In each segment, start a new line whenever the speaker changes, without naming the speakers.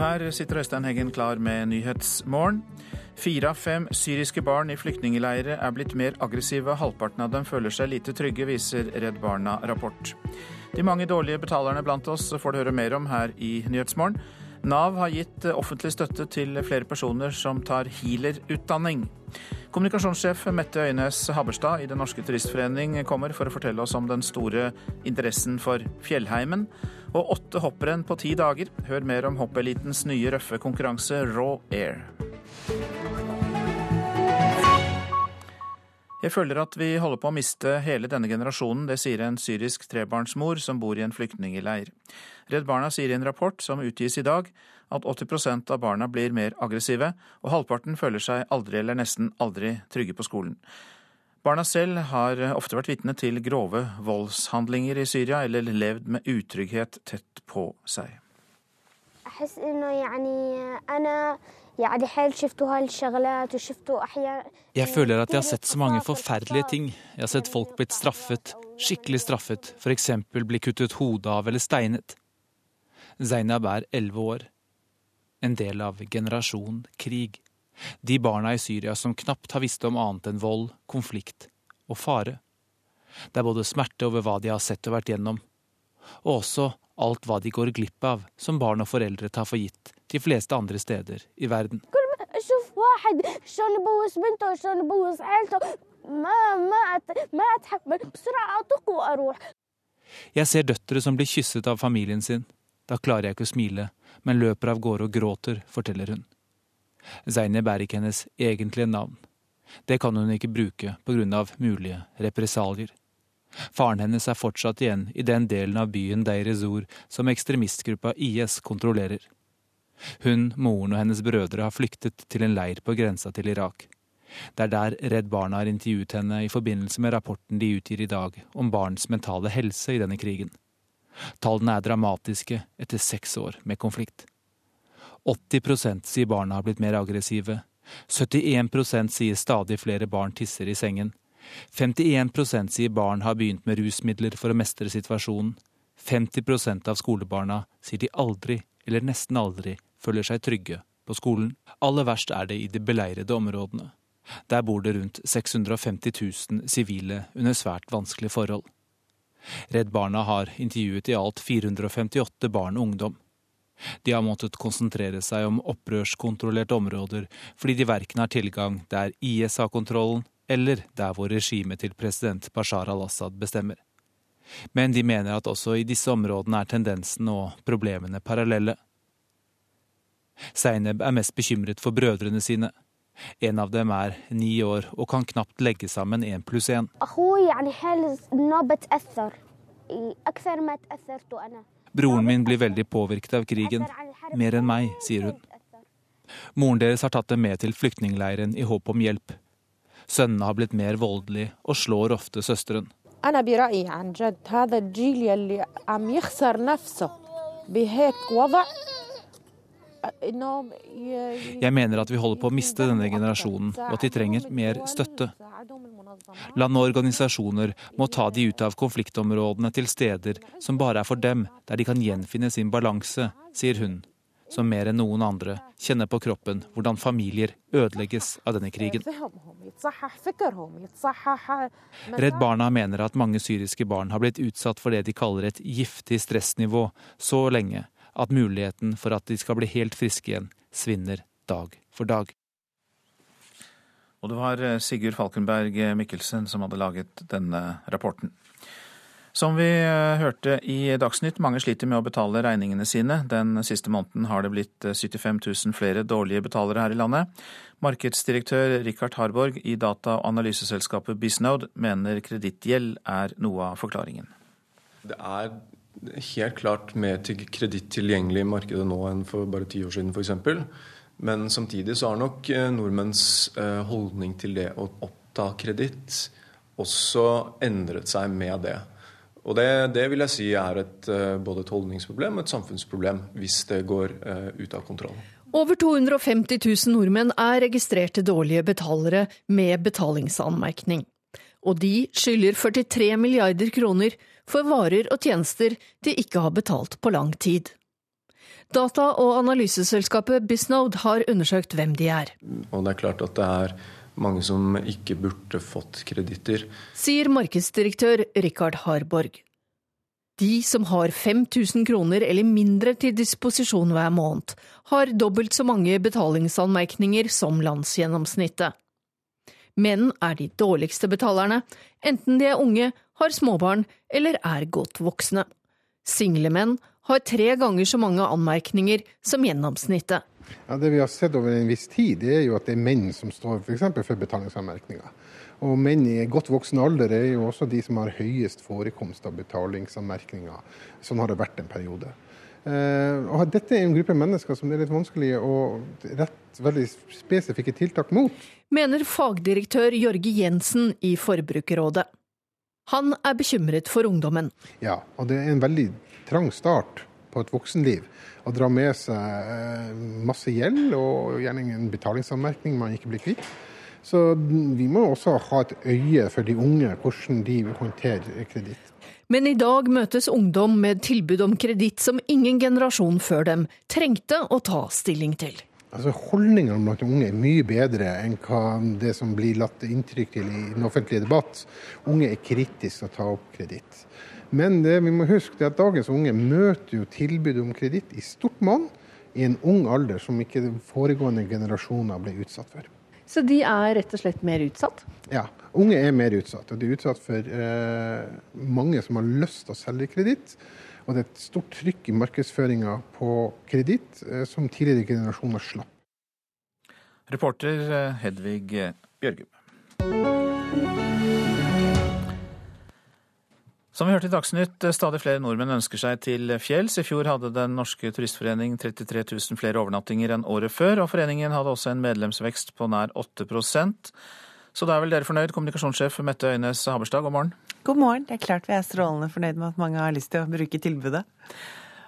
Her sitter Øystein Heggen klar med Nyhetsmorgen. Fire av fem syriske barn i flyktningleirer er blitt mer aggressive. Halvparten av dem føler seg lite trygge, viser Redd Barna-rapport. De mange dårlige betalerne blant oss får du høre mer om her i Nyhetsmorgen. Nav har gitt offentlig støtte til flere personer som tar healerutdanning. Kommunikasjonssjef Mette Øynes Haberstad i Den norske turistforening kommer for å fortelle oss om den store interessen for fjellheimen. Og åtte hopprenn på ti dager. Hør mer om hoppelitens nye røffe konkurranse Raw Air. Jeg føler at vi holder på å miste hele denne generasjonen, det sier en syrisk trebarnsmor som bor i en flyktningeleir. Redd Barna sier i en rapport som utgis i dag, at 80% av barna blir mer aggressive, og halvparten føler seg aldri eller nesten aldri trygge på skolen. Barna selv har ofte vært vitne til grove voldshandlinger i Syria, eller levd med utrygghet tett på seg.
Føler at jeg har sett så mange forferdelige ting. Jeg har sett folk blitt straffet, skikkelig straffet, f.eks. bli kuttet hodet av eller steinet. Zainab er elleve år. En del av generasjon krig. De barna i Syria som knapt har visst om annet enn vold, konflikt og fare. Det er både smerte over hva de har sett og vært gjennom, og også alt hva de går glipp av, som barn og foreldre tar for gitt de fleste andre steder i verden. Jeg ser døtre som blir kysset av familien sin. Da klarer jeg ikke å smile, men løper av gårde og gråter, forteller hun. Zaineb er ikke hennes egentlige navn. Det kan hun ikke bruke av mulige represalier. Faren hennes er fortsatt igjen i den delen av byen Deir ez-Zor som ekstremistgruppa IS kontrollerer. Hun, moren og hennes brødre har flyktet til en leir på grensa til Irak. Det er der Redd Barna har intervjuet henne i forbindelse med rapporten de utgir i dag om barns mentale helse i denne krigen. Tallene er dramatiske etter seks år med konflikt. 80% sier barna har blitt mer aggressive. 71% sier stadig flere barn tisser i sengen. 51% sier barn har begynt med rusmidler for å mestre situasjonen. 50% av skolebarna sier de aldri, eller nesten aldri, føler seg trygge på skolen. Aller verst er det i de beleirede områdene. Der bor det rundt 650 000 sivile under svært vanskelige forhold. Redd Barna har intervjuet i alt 458 barn og ungdom. De har måttet konsentrere seg om opprørskontrollerte områder fordi de verken har tilgang der IS har kontrollen, eller der hvor regimet til president Bashar al-Assad bestemmer. Men de mener at også i disse områdene er tendensen og problemene parallelle. Seineb er mest bekymret for brødrene sine. En av dem er ni år og kan knapt legge sammen én pluss én. Broren min blir veldig påvirket av krigen. Mer enn meg, sier hun. Moren deres har tatt dem med til flyktningleiren i håp om hjelp. Sønnene har blitt mer voldelige og slår ofte søsteren. Jeg mener at vi holder på å miste denne generasjonen, og at de trenger mer støtte. Land og organisasjoner må ta de ut av konfliktområdene til steder som bare er for dem, der de kan gjenfinne sin balanse, sier hun som mer enn noen andre kjenner på kroppen hvordan familier ødelegges av denne krigen. Redd Barna mener at mange syriske barn har blitt utsatt for det de kaller et giftig stressnivå så lenge at muligheten for at de skal bli helt friske igjen, svinner dag for dag.
Og det var eh, Sigurd Falkenberg Mikkelsen som hadde laget denne rapporten. Som vi eh, hørte i Dagsnytt, mange sliter med å betale regningene sine. Den siste måneden har det blitt 75 eh, 000 flere dårlige betalere her i landet. Markedsdirektør Richard Harborg i data- og analyseselskapet Bisnode mener kredittgjeld er noe av forklaringen.
Det er helt klart mer kreditt tilgjengelig i markedet nå enn for bare ti år siden f.eks. Men samtidig så har nok eh, nordmenns holdning til det å oppta kreditt også endret seg med det. Og det, det, vil jeg si er et, eh, både et holdningsproblem og et samfunnsproblem hvis det går ut av kontroll.
Over 250 000 nordmenn er registrerte dårlige betalere med betalingsanmerkning. Og de skylder 43 milliarder kroner for varer og tjenester de ikke har betalt på lang tid. Data- og analyseselskapet Bisnode har undersøkt hvem de er.
Og det er klart at det er mange som ikke burde fått kreditter.
Sier markedsdirektør Rikard Harborg. De som har 5000 kroner eller mindre til disposisjon hver måned, har dobbelt så mange betalingsanmerkninger som landsgjennomsnittet. Menn er de dårligste betalerne, enten de er unge, har småbarn eller er godt voksne. Single menn har tre ganger så mange anmerkninger som gjennomsnittet.
Ja, det vi har sett over en viss tid, det er jo at det er menn som står f.eks. For, for betalingsanmerkninger. Og menn i godt voksen alder er jo også de som har høyest forekomst av betalingsanmerkninger. Sånn har det vært en periode. Uh, og Dette er en gruppe mennesker som det er litt vanskelig å rette veldig spesifikke tiltak mot.
Mener fagdirektør Jørge Jensen i Forbrukerrådet. Han er bekymret for ungdommen.
Ja, og det er en veldig trang start på et voksenliv. og dra med seg eh, masse gjeld og gjerne en betalingsanmerkning man ikke blir kvitt. Så vi må også ha et øye for de unge, hvordan de håndterer kreditt.
Men i dag møtes ungdom med tilbud om kreditt som ingen generasjon før dem trengte å ta stilling til.
Altså Holdningene blant unge er mye bedre enn det som blir latt inntrykk til i den offentlige debatt. Unge er kritiske til å ta opp kreditt. Men det vi må huske er at dagens unge møter jo tilbud om kreditt i stort monn i en ung alder som ikke foregående generasjoner ble utsatt for.
Så de er rett og slett mer utsatt?
Ja, unge er mer utsatt. Og de er utsatt for eh, mange som har lyst til å selge kreditt. Og det er et stort trykk i markedsføringa på kreditt eh, som tidligere generasjoner slapp.
Reporter eh, Hedvig Bjørgum. Som vi hørte i Dagsnytt, stadig flere nordmenn ønsker seg til fjells. I fjor hadde Den norske turistforening 33 000 flere overnattinger enn året før, og foreningen hadde også en medlemsvekst på nær 8% Så da er vel dere fornøyd, kommunikasjonssjef Mette Øynes Haberstad, god morgen.
God morgen. Det er klart vi er strålende fornøyd med at mange har lyst til å bruke tilbudet.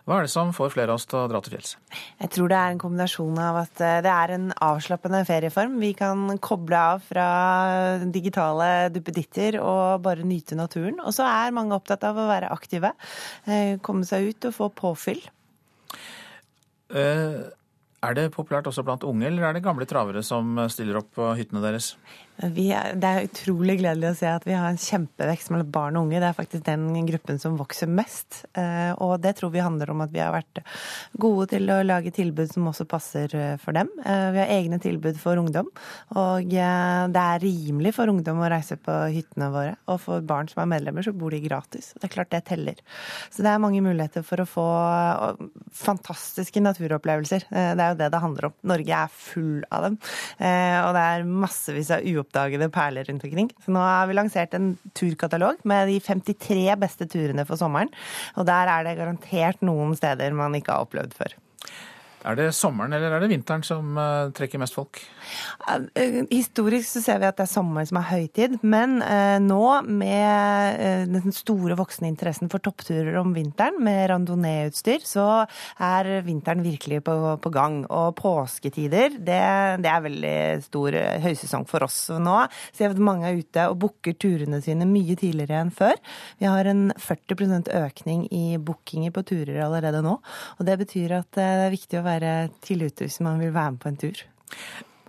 Hva er det som får flere av oss til å dra til fjells?
Jeg tror det er en kombinasjon av at eh, det er en avslappende ferieform. Vi kan koble av fra digitale duppeditter og bare nyte naturen. Og så er mange opptatt av å være aktive. Eh, komme seg ut og få påfyll.
Uh, er det populært også blant unge, eller er det gamle travere som stiller opp på hyttene deres?
Er, det er utrolig gledelig å se at vi har en kjempevekst mellom barn og unge. Det er faktisk den gruppen som vokser mest. Eh, og det tror vi handler om at vi har vært gode til å lage tilbud som også passer eh, for dem. Eh, vi har egne tilbud for ungdom. Og det er rimelig for ungdom å reise på hyttene våre. Og for barn som er medlemmer, så bor de gratis. Det er klart det teller. Så det er mange muligheter for å få fantastiske naturopplevelser. Det er jo det det handler om. Norge er full av dem. Og det er massevis av uoppdagede uoppdagede perler rundt omkring. Så nå har vi lansert en turkatalog med de 53 beste turene for sommeren. Og der er det garantert noen steder man ikke har opplevd før.
Er det sommeren eller er det vinteren som uh, trekker mest folk?
Uh, historisk så ser vi at det er sommeren som er høytid, men nå med den store voksende interessen for toppturer om vinteren med randonee-utstyr, så er vinteren virkelig på, på gang. Og påsketider, det, det, er veldig stor høysesong for oss. Så nå ser vi at mange er ute og booker turene sine mye tidligere enn før. Vi har en 40% økning i bookinger på turer allerede nå, og det betyr at det er viktig å være være tidlig ute hvis man vil være med på en tur.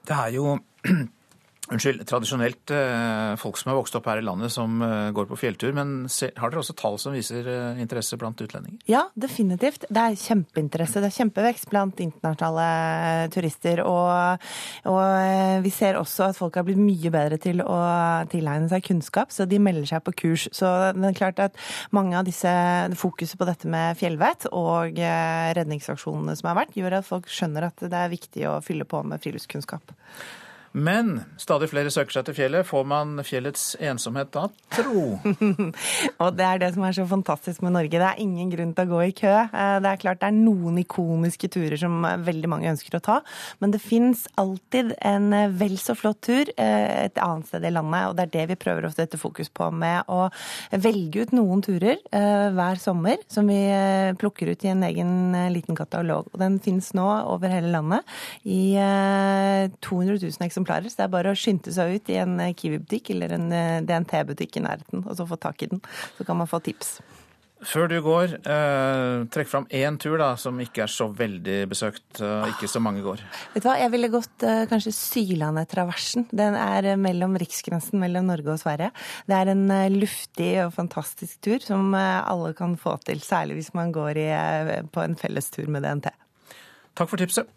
Det er jo Unnskyld, tradisjonelt eh, folk som har vokst opp her i landet som eh, går på fjelltur. Men har dere også tall som viser eh, interesse blant utlendinger?
Ja, definitivt. Det er kjempeinteresse. Det er kjempevekst blant internasjonale turister. Og, og vi ser også at folk har blitt mye bedre til å tilegne seg kunnskap, så de melder seg på kurs. Så det er klart at mange av disse fokuset på dette med fjellvett og redningsaksjonene som har vært, gjør at folk skjønner at det er viktig å fylle på med friluftskunnskap.
Men stadig flere søker seg til fjellet. Får man fjellets ensomhet da, tro?
og det er det som er så fantastisk med Norge. Det er ingen grunn til å gå i kø. Eh, det er klart det er noen ikoniske turer som veldig mange ønsker å ta, men det fins alltid en eh, vel så flott tur eh, et annet sted i landet, og det er det vi prøver å sette fokus på med å velge ut noen turer hver sommer som vi plukker ut i en egen liten katalog. Og den fins nå over hele landet i 200 000 eksemplarer eksemplarer. Så det er bare å skynde seg ut i en eh, Kiwi-butikk eller en eh, DNT-butikk i nærheten og så få tak i den. Så kan man få tips.
Før du går, eh, trekk fram én tur da, som ikke er så veldig besøkt. Eh, ikke så mange går.
Vet du hva, Jeg ville gått eh, kanskje Sylandet-traversen. Den er eh, mellom riksgrensen mellom Norge og Sverige. Det er en luftig og fantastisk tur som alle kan få til. Særlig hvis man går i, på en fellestur med DNT.
Takk for tipset.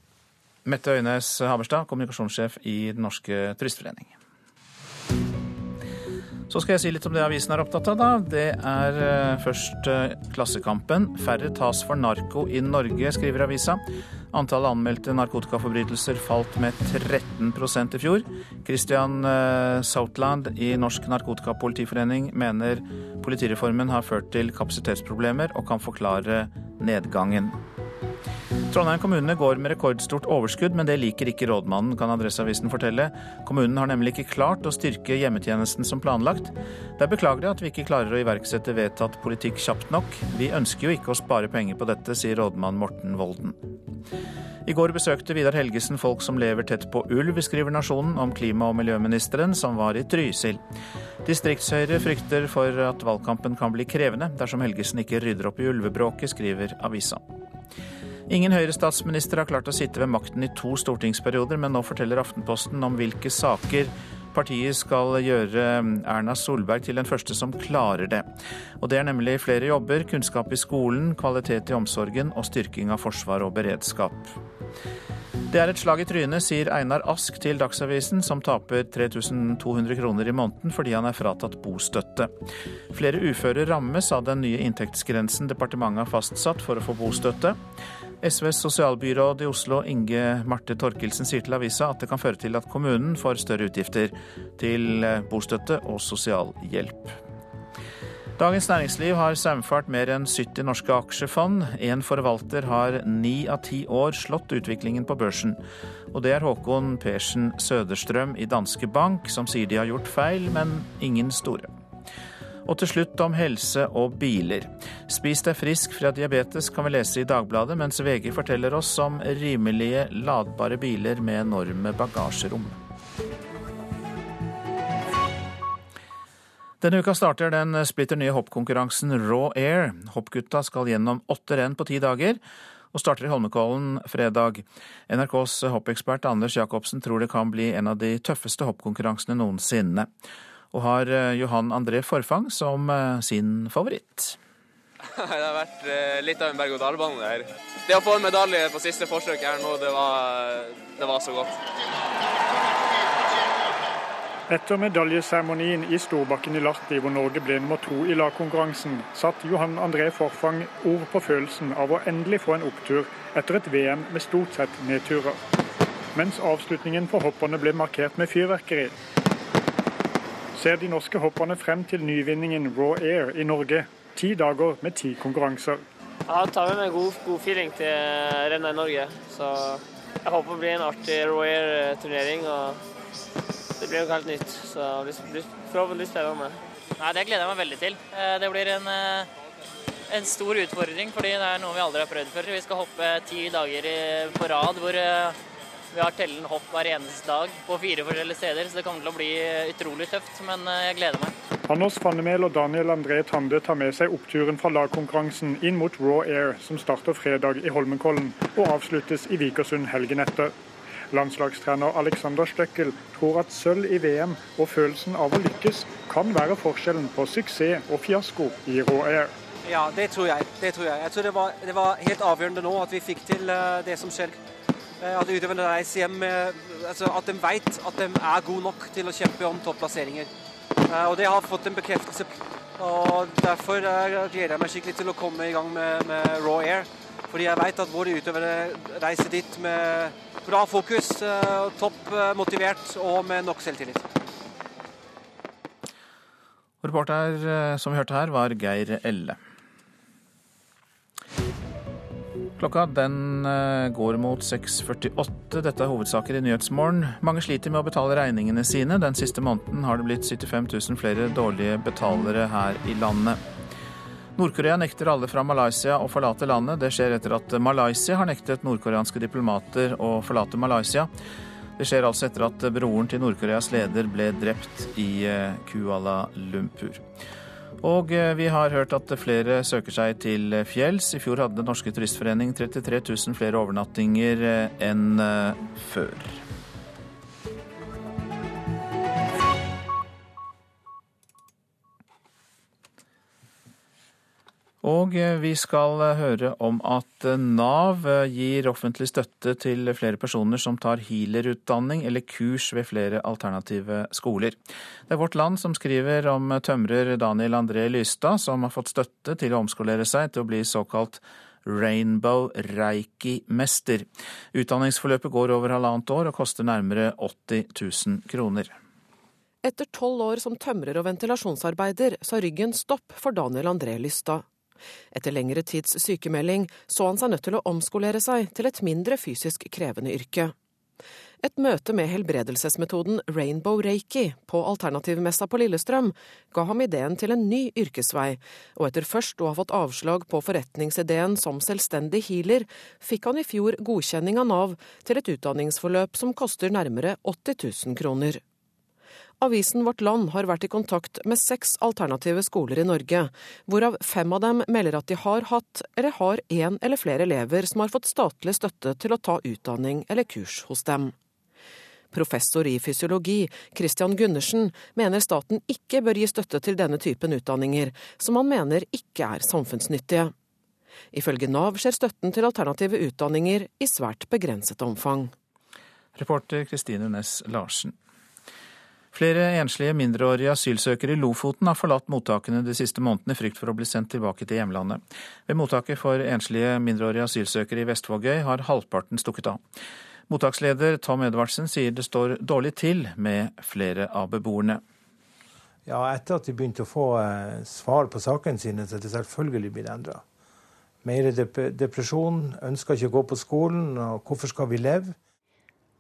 Mette Øynes Haberstad, kommunikasjonssjef i Den norske turistforening. Så skal jeg si litt om det avisen er opptatt av, da. Det er eh, først eh, Klassekampen. Færre tas for narko i Norge, skriver avisa. Antallet anmeldte narkotikaforbrytelser falt med 13% i fjor. Christian eh, Southland i Norsk Narkotikapolitiforening mener politireformen har ført til kapasitetsproblemer og kan forklare nedgangen. Trondheim kommune går med rekordstort overskudd, men det liker ikke rådmannen, kan Adresseavisen fortelle. Kommunen har nemlig ikke klart å styrke hjemmetjenesten som planlagt. Det er beklagelig at vi ikke klarer å iverksette vedtatt politikk kjapt nok. Vi ønsker jo ikke å spare penger på dette, sier rådmann Morten Volden. I går besøkte Vidar Helgesen folk som lever tett på ulv, skriver Nasjonen om klima- og miljøministeren, som var i Trysil. Distriktshøyre frykter for at valgkampen kan bli krevende dersom Helgesen ikke rydder opp i ulvebråket, skriver avisa. Ingen Høyre-statsminister har klart å sitte ved makten i to stortingsperioder, men nå forteller Aftenposten om hvilke saker partiet skal gjøre Erna Solberg til den første som klarer det. Og det er nemlig flere jobber, kunnskap i skolen, kvalitet i omsorgen og styrking av forsvar og beredskap. Det er et slag i trynet, sier Einar Ask til Dagsavisen, som taper 3200 kroner i måneden fordi han er fratatt bostøtte. Flere uføre rammes av den nye inntektsgrensen departementet har fastsatt for å få bostøtte. SVs sosialbyråd i Oslo, Inge Marte Torkelsen, sier til avisa at det kan føre til at kommunen får større utgifter til bostøtte og sosialhjelp. Dagens Næringsliv har saumfart mer enn 70 norske aksjefond. Én forvalter har ni av ti år slått utviklingen på børsen. Og det er Håkon Persen Søderstrøm i Danske Bank, som sier de har gjort feil, men ingen store. Og til slutt om helse og biler. Spis deg frisk fra diabetes kan vi lese i Dagbladet, mens VG forteller oss om rimelige, ladbare biler med enorme bagasjerom. Denne uka starter den splitter nye hoppkonkurransen Raw Air. Hoppgutta skal gjennom åtte renn på ti dager, og starter i Holmenkollen fredag. NRKs hoppekspert Anders Jacobsen tror det kan bli en av de tøffeste hoppkonkurransene noensinne, og har Johan André Forfang som sin favoritt.
Det har vært litt av en berg-og-dal-bane her. Det å få en medalje på siste forsøk her nå, det var, det var så godt.
Etter medaljeseremonien i Storbakken i Lahti, hvor Norge ble nummer to i lagkonkurransen, satt Johan André Forfang ord på følelsen av å endelig få en opptur etter et VM med stort sett nedturer. Mens avslutningen for hopperne ble markert med fyrverkeri. Ser de norske hopperne frem til nyvinningen Raw Air i Norge. Ti dager med ti konkurranser.
Ja, tar med meg god, god feeling til rennet i Norge. Så jeg håper det blir en artig Raw Air-turnering. og det blir jo helt nytt, så forhåpentligvis spennende.
Nei, Det gleder jeg meg veldig til. Det blir en, en, stor utfordring, fordi det er noe vi aldri har prøvd før. Vi skal hoppe ti dager på rad hvor vi har tellende hopp hver eneste dag på fire forskjellige steder. Så det kommer til å bli utrolig tøft, men jeg gleder meg.
Anders Fannemel og Daniel André Tande tar med seg oppturen fra lagkonkurransen inn mot Raw Air, som starter fredag i Holmenkollen og avsluttes i Vikersund helgen etter. Landslagstrener Alexander Støkkel tror at sølv i VM og følelsen av å lykkes kan være forskjellen på suksess og fiasko i Raw Air.
Ja, det tror jeg. Det tror jeg. jeg tror det var, det var, helt avgjørende nå at vi fikk til uh, det som skjer. Uh, at utøverne reiser hjem uh, altså At de vet at de er gode nok til å kjempe om topplasseringer. og det har fått en bekreftelse. Og Derfor gleder jeg meg skikkelig til å komme i gang med, med Raw Air. Fordi jeg vet at våre utøvere reiser dit med bra fokus, topp motivert og med nok selvtillit.
Reporter som vi hørte her, var Geir Elle. Klokka den går mot 6.48. Dette er hovedsaker i Nyhetsmorgen. Mange sliter med å betale regningene sine. Den siste måneden har det blitt 75 000 flere dårlige betalere her i landet. Nord-Korea nekter alle fra Malaysia å forlate landet. Det skjer etter at Malaysia har nektet nordkoreanske diplomater å forlate Malaysia. Det skjer altså etter at broren til Nord-Koreas leder ble drept i Kuala Lumpur. Og eh, vi har hørt at flere søker seg til fjells. I fjor hadde Norske Turistforening 33 000 flere overnattinger eh, enn eh, før. Og vi skal høre om at Nav gir offentlig støtte til flere personer som tar healerutdanning eller kurs ved flere alternative skoler. Det er Vårt Land som skriver om tømrer Daniel André Lystad, som har fått støtte til å omskolere seg til å bli såkalt Rainbow Reiki-mester. Utdanningsforløpet går over halvannet år og koster nærmere 80 000 kroner.
Etter tolv år som tømrer og ventilasjonsarbeider sa ryggen stopp for Daniel André Lystad. Etter lengre tids sykemelding så han seg nødt til å omskolere seg til et mindre fysisk krevende yrke. Et møte med helbredelsesmetoden Rainbow Reiki på Alternativmessa på Lillestrøm ga ham ideen til en ny yrkesvei, og etter først å ha fått avslag på forretningsideen som selvstendig healer, fikk han i fjor godkjenning av Nav til et utdanningsforløp som koster nærmere 80 000 kroner. Avisen Vårt Land har vært i kontakt med seks alternative skoler i Norge, hvorav fem av dem melder at de har hatt eller har én eller flere elever som har fått statlig støtte til å ta utdanning eller kurs hos dem. Professor i fysiologi, Christian Gundersen, mener staten ikke bør gi støtte til denne typen utdanninger, som han mener ikke er samfunnsnyttige. Ifølge Nav skjer støtten til alternative utdanninger i svært begrenset omfang.
Reporter Kristine Næss Larsen. Flere enslige mindreårige asylsøkere i Lofoten har forlatt mottakene de siste månedene i frykt for å bli sendt tilbake til hjemlandet. Ved mottaket for enslige mindreårige asylsøkere i Vestvågøy har halvparten stukket av. Mottaksleder Tom Edvardsen sier det står dårlig til med flere av beboerne.
Ja, etter at de begynte å få eh, svar på sakene sine, så er det selvfølgelig blitt endra. Mer depresjon, ønsker ikke å gå på skolen, og hvorfor skal vi leve?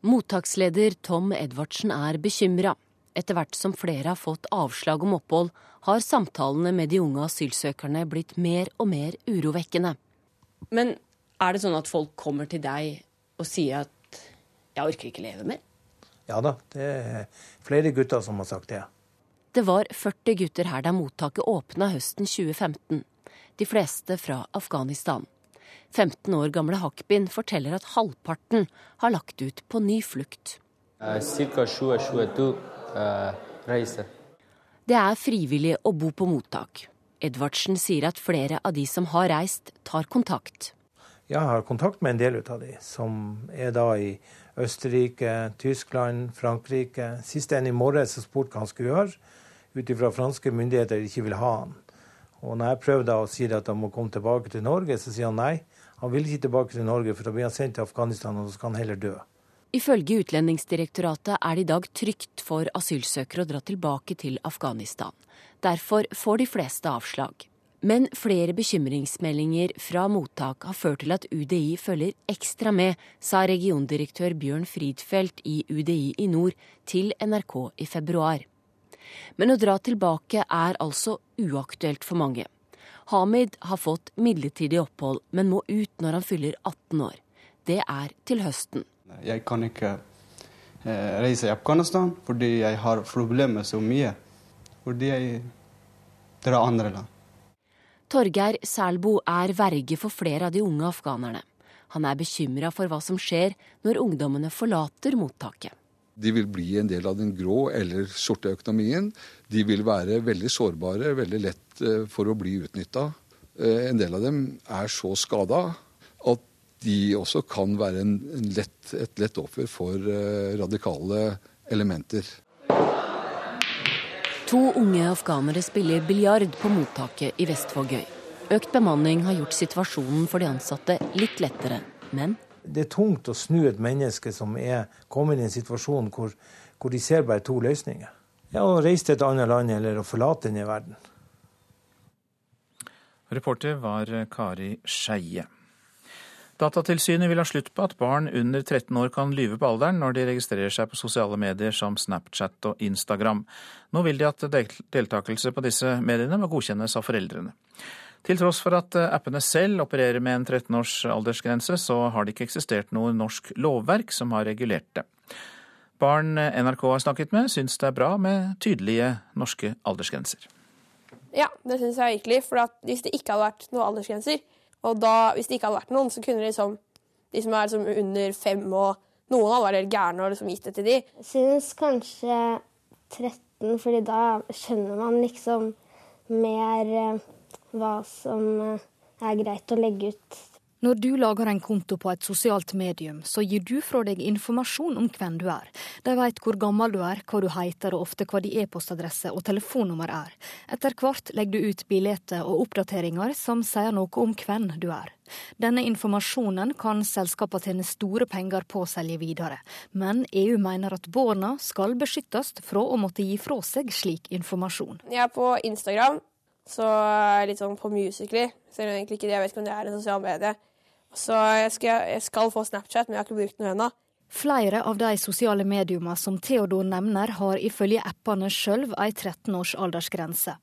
Mottaksleder Tom Edvardsen er bekymra. Etter hvert som flere har fått avslag om opphold, har samtalene med de unge asylsøkerne blitt mer og mer urovekkende.
Men er det sånn at folk kommer til deg og sier at 'jeg orker ikke leve mer'?
Ja da, det er flere gutter som har sagt det.
Det var 40 gutter her da mottaket åpna høsten 2015. De fleste fra Afghanistan. 15 år gamle Hakbin forteller at halvparten har lagt ut på ny flukt.
Ca. 2022 Eh, reise.
Det er frivillig å bo på mottak. Edvardsen sier at flere av de som har reist, tar kontakt.
Jeg har kontakt med en del av de, som er da i Østerrike, Tyskland, Frankrike. Sist en i morges så spurte hva han skulle gjøre, ut ifra franske myndigheter ikke vil ha han. Og når jeg prøvde å si at han må komme tilbake til Norge, så sier han nei. Han vil ikke tilbake til Norge, for da blir han sendt til Afghanistan, og så skal han heller dø.
Ifølge Utlendingsdirektoratet er det i dag trygt for asylsøkere å dra tilbake til Afghanistan. Derfor får de fleste avslag. Men flere bekymringsmeldinger fra mottak har ført til at UDI følger ekstra med, sa regiondirektør Bjørn Fridfelt i UDI i nord til NRK i februar. Men å dra tilbake er altså uaktuelt for mange. Hamid har fått midlertidig opphold, men må ut når han fyller 18 år. Det er til høsten.
Jeg kan ikke eh, reise i Afghanistan fordi jeg har problemer så mye. Fordi jeg drar andre land.
Torgeir Selbo er verge for flere av de unge afghanerne. Han er bekymra for hva som skjer når ungdommene forlater mottaket.
De vil bli en del av den grå eller sorte økonomien. De vil være veldig sårbare, veldig lett eh, for å bli utnytta. Eh, en del av dem er så skada de også kan være en, en lett, et lett offer for uh, radikale elementer.
To unge afghanere spiller biljard på mottaket i Vestvågøy. Økt bemanning har gjort situasjonen for de ansatte litt lettere, men
Det er tungt å snu et menneske som er kommet i en situasjon hvor, hvor de ser bare to løsninger. Ja, Å reise til et annet land eller å forlate denne verden.
Reporter var Kari Skeie. Datatilsynet vil ha slutt på at barn under 13 år kan lyve på alderen når de registrerer seg på sosiale medier som Snapchat og Instagram. Nå vil de at deltakelse på disse mediene må godkjennes av foreldrene. Til tross for at appene selv opererer med en 13 års aldersgrense, så har det ikke eksistert noe norsk lovverk som har regulert det. Barn NRK har snakket med, syns det er bra med tydelige norske aldersgrenser.
Ja, det syns jeg virkelig. For hvis det ikke hadde vært noen aldersgrenser, og da, hvis det ikke hadde vært noen, så kunne liksom de som er liksom under fem og noen hadde vært helt gærne og liksom gitt det til de.
Jeg synes kanskje 13, fordi da skjønner man liksom mer eh, hva som eh, er greit å legge ut
når du lager en konto på et sosialt medium, så gir du fra deg informasjon om hvem du er. De vet hvor gammel du er, hva du heter og ofte hva din e-postadresse og telefonnummer er. Etter hvert legger du ut bilder og oppdateringer som sier noe om hvem du er. Denne informasjonen kan selskapene tjene store penger på å selge videre, men EU mener at barna skal beskyttes fra å måtte gi fra seg slik informasjon.
Jeg er på Instagram så er litt sånn på Musically. Selv om egentlig ikke det, jeg vet ikke om det er en sosial medie. Så jeg skal, jeg skal få Snapchat, men jeg har ikke brukt den ennå.
Flere av de sosiale mediene som Theodor nevner, har ifølge appene sjøl ei 13 års aldersgrense.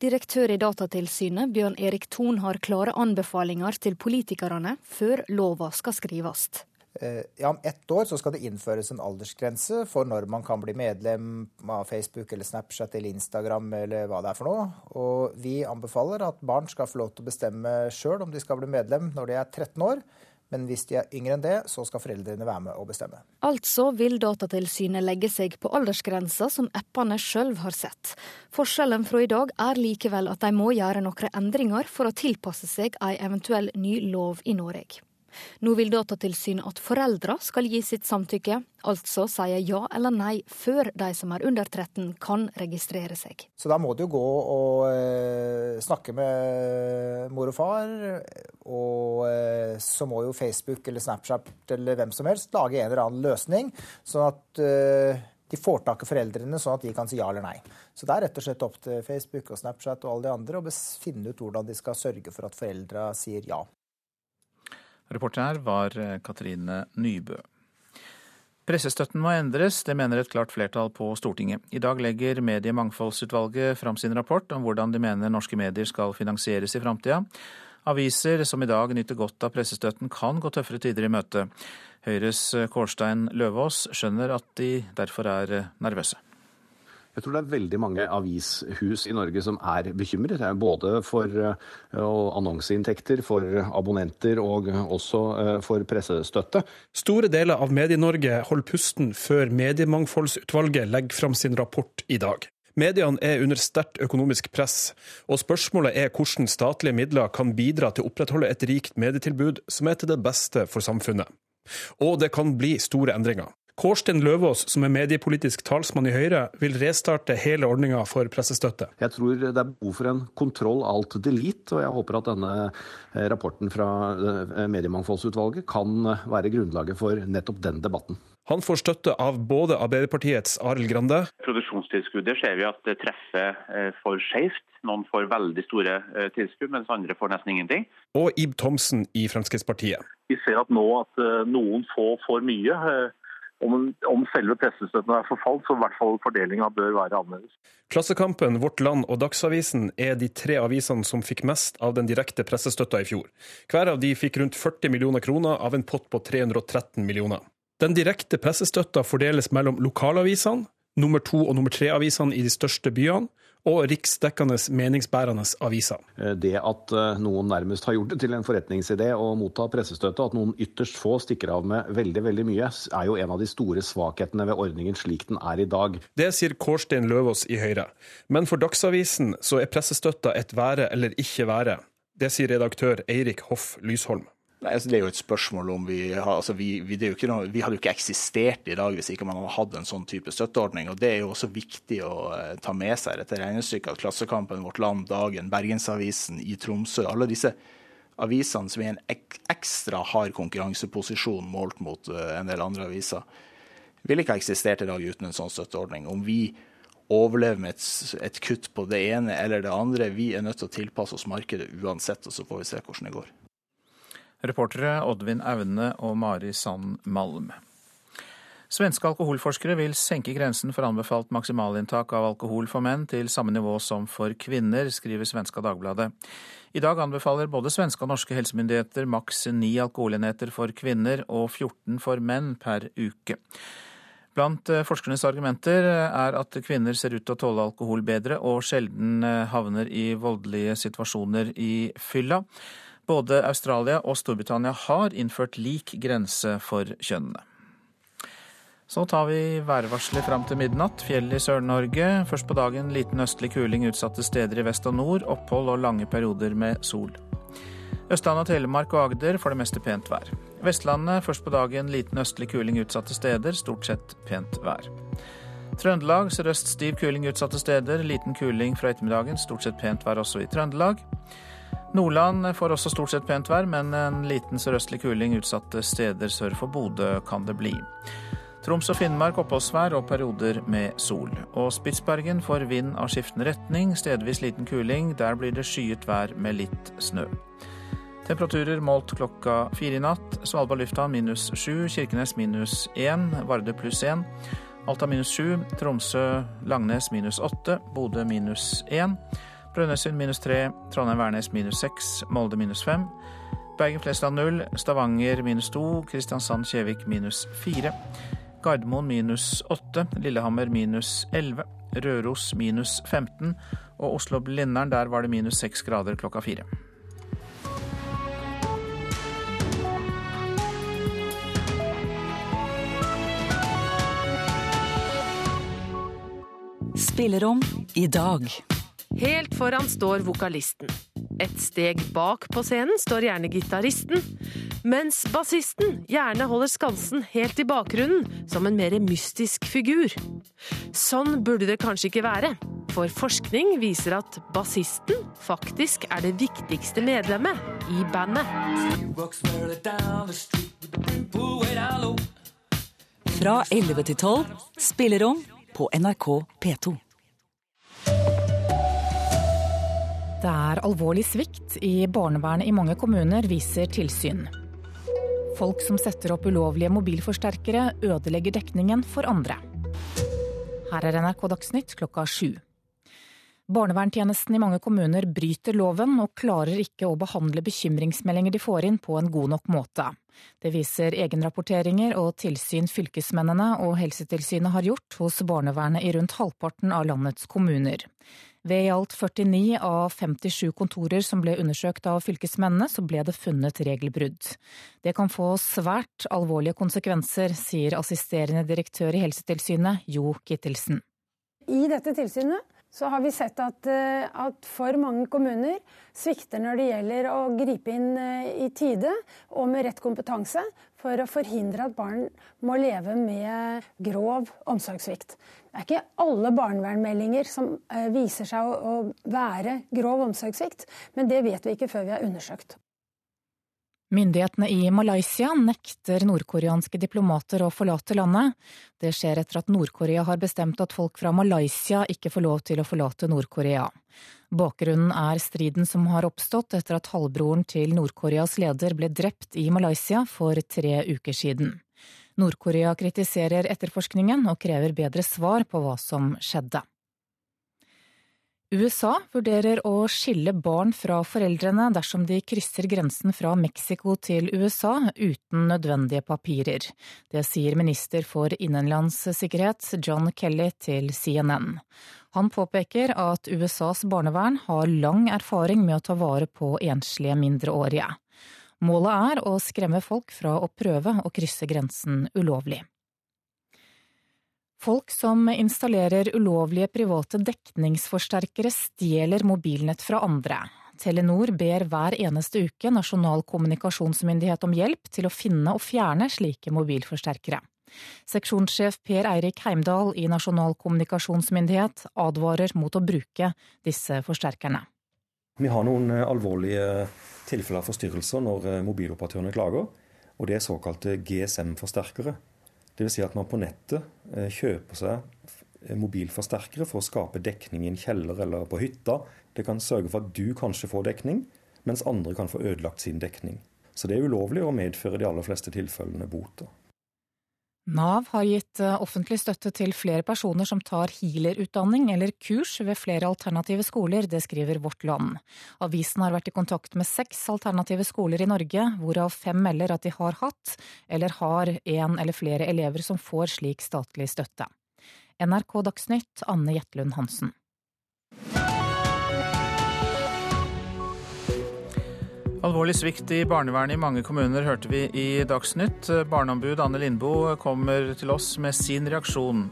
Direktør i Datatilsynet, Bjørn Erik Thon, har klare anbefalinger til politikerne før lova skal skrives.
Eh, ja, Om ett år så skal det innføres en aldersgrense for når man kan bli medlem av Facebook eller Snapchat eller Instagram eller hva det er for noe. Og vi anbefaler at barn skal få lov til å bestemme sjøl om de skal bli medlem når de er 13 år. Men hvis de er yngre enn det, så skal foreldrene være med og bestemme.
Altså vil Datatilsynet legge seg på aldersgrensa som appene sjøl har sett. Forskjellen fra i dag er likevel at de må gjøre noen endringer for å tilpasse seg ei eventuell ny lov i Norge. Nå vil Datatilsynet at foreldre skal gi sitt samtykke, altså si ja eller nei før de som er under 13 kan registrere seg.
Så da må du gå og eh, snakke med mor og far, og eh, så må jo Facebook eller Snapchat eller hvem som helst lage en eller annen løsning, sånn at eh, de får tak i foreldrene sånn at de kan si ja eller nei. Så det er rett og slett opp til Facebook og Snapchat og alle de andre å finne ut hvordan de skal sørge for at foreldra sier ja.
Reporter her var eh, Katrine Nybø. Pressestøtten må endres, det mener et klart flertall på Stortinget. I dag legger Mediemangfoldsutvalget fram sin rapport om hvordan de mener norske medier skal finansieres i framtida. Aviser som i dag nyter godt av pressestøtten, kan gå tøffere tider i møte. Høyres Kårstein Løvaas skjønner at de derfor er nervøse.
Jeg tror det er veldig mange avishus i Norge som er bekymret. Både for eh, annonseinntekter, for abonnenter og også eh, for pressestøtte.
Store deler av Medie-Norge holder pusten før Mediemangfoldsutvalget legger fram sin rapport i dag. Mediene er under sterkt økonomisk press, og spørsmålet er hvordan statlige midler kan bidra til å opprettholde et rikt medietilbud som er til det beste for samfunnet. Og det kan bli store endringer. Kårstein Løvaas, som er mediepolitisk talsmann i Høyre, vil restarte hele ordninga for pressestøtte.
Jeg tror det er behov for en kontroll alt delete, og jeg håper at denne eh, rapporten fra eh, Mediemangfoldsutvalget kan være grunnlaget for nettopp den debatten.
Han får støtte av både Arbeiderpartiets Arild Grande
Produksjonstilskuddet ser vi at det treffer eh, for skjevt. Noen får veldig store tilskudd, mens andre får nesten ingenting.
Og Ib Thomsen i Fremskrittspartiet.
Vi ser at nå at noen få får mye om, om selve pressestøtten er forfalt, så i hvert fall fordelinga bør være annerledes.
Klassekampen, Vårt Land og Dagsavisen er de tre avisene som fikk mest av den direkte pressestøtta i fjor. Hver av de fikk rundt 40 millioner kroner av en pott på 313 millioner. Den direkte pressestøtta fordeles mellom lokalavisene, nummer to- og nummer tre-avisene i de største byene, og riksdekkende meningsbærende aviser.
Eh, det at eh, noen nærmest har gjort det til en forretningsidé å motta pressestøtte, at noen ytterst få stikker av med veldig veldig mye, er jo en av de store svakhetene ved ordningen slik den er i dag.
Det sier Kårstein Løvaas i Høyre. Men for Dagsavisen så er pressestøtta et være eller ikke være. Det sier redaktør Eirik Hoff Lysholm.
Nei, altså Det er jo et spørsmål om vi har altså vi, vi, noe, vi, hadde jo ikke eksistert i dag hvis ikke man hadde hatt en sånn type støtteordning. og Det er jo også viktig å uh, ta med seg dette regnestykket at Klassekampen, Vårt Land, Dagen, Bergensavisen, i Tromsø Alle disse avisene som er i en ek ekstra hard konkurranseposisjon målt mot uh, en del andre aviser, ville ikke ha eksistert i dag uten en sånn støtteordning. Om vi overlever med et, et kutt på det ene eller det andre, vi er nødt til å tilpasse oss markedet uansett, og så får vi se hvordan det går.
Reportere Oddvin Aune og Mari Sand Malm. Svenske alkoholforskere vil senke grensen for anbefalt maksimalinntak av alkohol for menn til samme nivå som for kvinner, skriver svenska Dagbladet. I dag anbefaler både svenske og norske helsemyndigheter maks ni alkoholenheter for kvinner og 14 for menn per uke. Blant eh, forskernes argumenter er at kvinner ser ut til å tåle alkohol bedre og sjelden eh, havner i voldelige situasjoner i fylla. Både Australia og Storbritannia har innført lik grense for kjønnene. Så tar vi værvarselet fram til midnatt. Fjell i Sør-Norge. Først på dagen liten østlig kuling utsatte steder i vest og nord. Opphold og lange perioder med sol. Østlandet Telemark og Agder for det meste pent vær. Vestlandet først på dagen liten østlig kuling utsatte steder. Stort sett pent vær. Trøndelag sørøst stiv kuling utsatte steder. Liten kuling fra ettermiddagen. Stort sett pent vær også i Trøndelag. Nordland får også stort sett pent vær, men en liten sørøstlig kuling utsatte steder sør for Bodø kan det bli. Troms og Finnmark oppholdsvær og perioder med sol. Og Spitsbergen får vind av skiftende retning, stedvis liten kuling. Der blir det skyet vær med litt snø. Temperaturer målt klokka fire i natt. Svalbard lufthavn minus sju, Kirkenes minus én, Vardø pluss én. Alta minus sju, Tromsø-Langnes minus åtte, Bodø minus én. Brønnøysund minus tre, Trondheim-Værnes minus seks, Molde minus fem. Bergen-Flesland null, Stavanger minus to, Kristiansand-Kjevik minus fire. Gardermoen minus 8, Lillehammer minus 11, Røros minus 15 og Oslo-Blindern der var det minus 6 grader klokka fire.
Spillerom i dag.
Helt foran står vokalisten. Et steg bak på scenen står gjerne gitaristen, mens bassisten gjerne holder skansen helt i bakgrunnen, som en mer mystisk figur. Sånn burde det kanskje ikke være, for forskning viser at bassisten faktisk er det viktigste medlemmet i bandet.
Fra 11 til 12, spillerom på NRK P2.
Det er alvorlig svikt i barnevernet i mange kommuner, viser tilsyn. Folk som setter opp ulovlige mobilforsterkere, ødelegger dekningen for andre. Her er NRK Dagsnytt klokka sju. Barnevernstjenesten i mange kommuner bryter loven og klarer ikke å behandle bekymringsmeldinger de får inn på en god nok måte. Det viser egenrapporteringer og tilsyn fylkesmennene og Helsetilsynet har gjort hos barnevernet i rundt halvparten av landets kommuner. Ved i alt 49 av 57 kontorer som ble undersøkt av fylkesmennene, så ble det funnet regelbrudd. Det kan få svært alvorlige konsekvenser, sier assisterende direktør i Helsetilsynet, Jo Kittelsen.
I dette tilsynet så har vi sett at, eh, at, for mange kommuner svikter når det gjelder å gripe inn eh, i tide og med rett kompetanse for å forhindre at barn må leve med grov omsorgssvikt. Det er ikke alle barnevernmeldinger som eh, viser seg å, være grov omsorgssvikt, men det vet vi ikke før vi har undersøkt.
Myndighetene i Malaysia nekter nordkoreanske diplomater å forlate landet. Det skjer etter at Nord-Korea har bestemt at folk fra Malaysia ikke får lov til å forlate Nord-Korea. Bakgrunnen er striden som har oppstått etter at halvbroren til Nord-Koreas leder ble drept i Malaysia for tre uker siden. Nord-Korea kritiserer etterforskningen og krever bedre svar på hva som skjedde. USA vurderer å skille barn fra foreldrene dersom de krysser grensen fra Mexico til USA uten nødvendige papirer. Det sier minister for innenlandssikkerhet John Kelly til CNN. Han påpeker at USAs barnevern har lang erfaring med å ta vare på enslige mindreårige. Målet er å skremme folk fra å prøve å krysse grensen ulovlig. Folk som installerer ulovlige private dekningsforsterkere, stjeler mobilnett fra andre. Telenor ber hver eneste uke Nasjonal kommunikasjonsmyndighet om hjelp til å finne og fjerne slike mobilforsterkere. Seksjonssjef Per Eirik Heimdal i Nasjonal kommunikasjonsmyndighet advarer mot å bruke disse forsterkerne.
Vi har noen eh, alvorlige tilfeller av forstyrrelser når eh, mobiloperatørene klager, og det er såkalte GSM-forsterkere. Dvs. Si at man på nettet eh, kjøper seg mobilforsterkere for å skape dekning i en kjeller eller på hytta. Det kan sørge for at du kanskje får dekning, mens andre kan få ødelagt sin dekning. Så det er ulovlig og medfører i de aller fleste tilfellene boter.
Nav har gitt eh, offentlig støtte til flere personer som tar healerutdanning eller kurs ved flere alternative skoler, det skriver Vårt Land. Avisen har vært i kontakt med seks alternative skoler i Norge, hvorav fem melder at de har hatt eller har en eller flere elever som får slik statlig støtte. NRK Dagsnytt, Anne Jetlund Hansen.
Alvorlig svikt i barnevernet i mange kommuner hørte vi i Dagsnytt. Barneombud Anne Lindboe kommer til oss med sin reaksjon.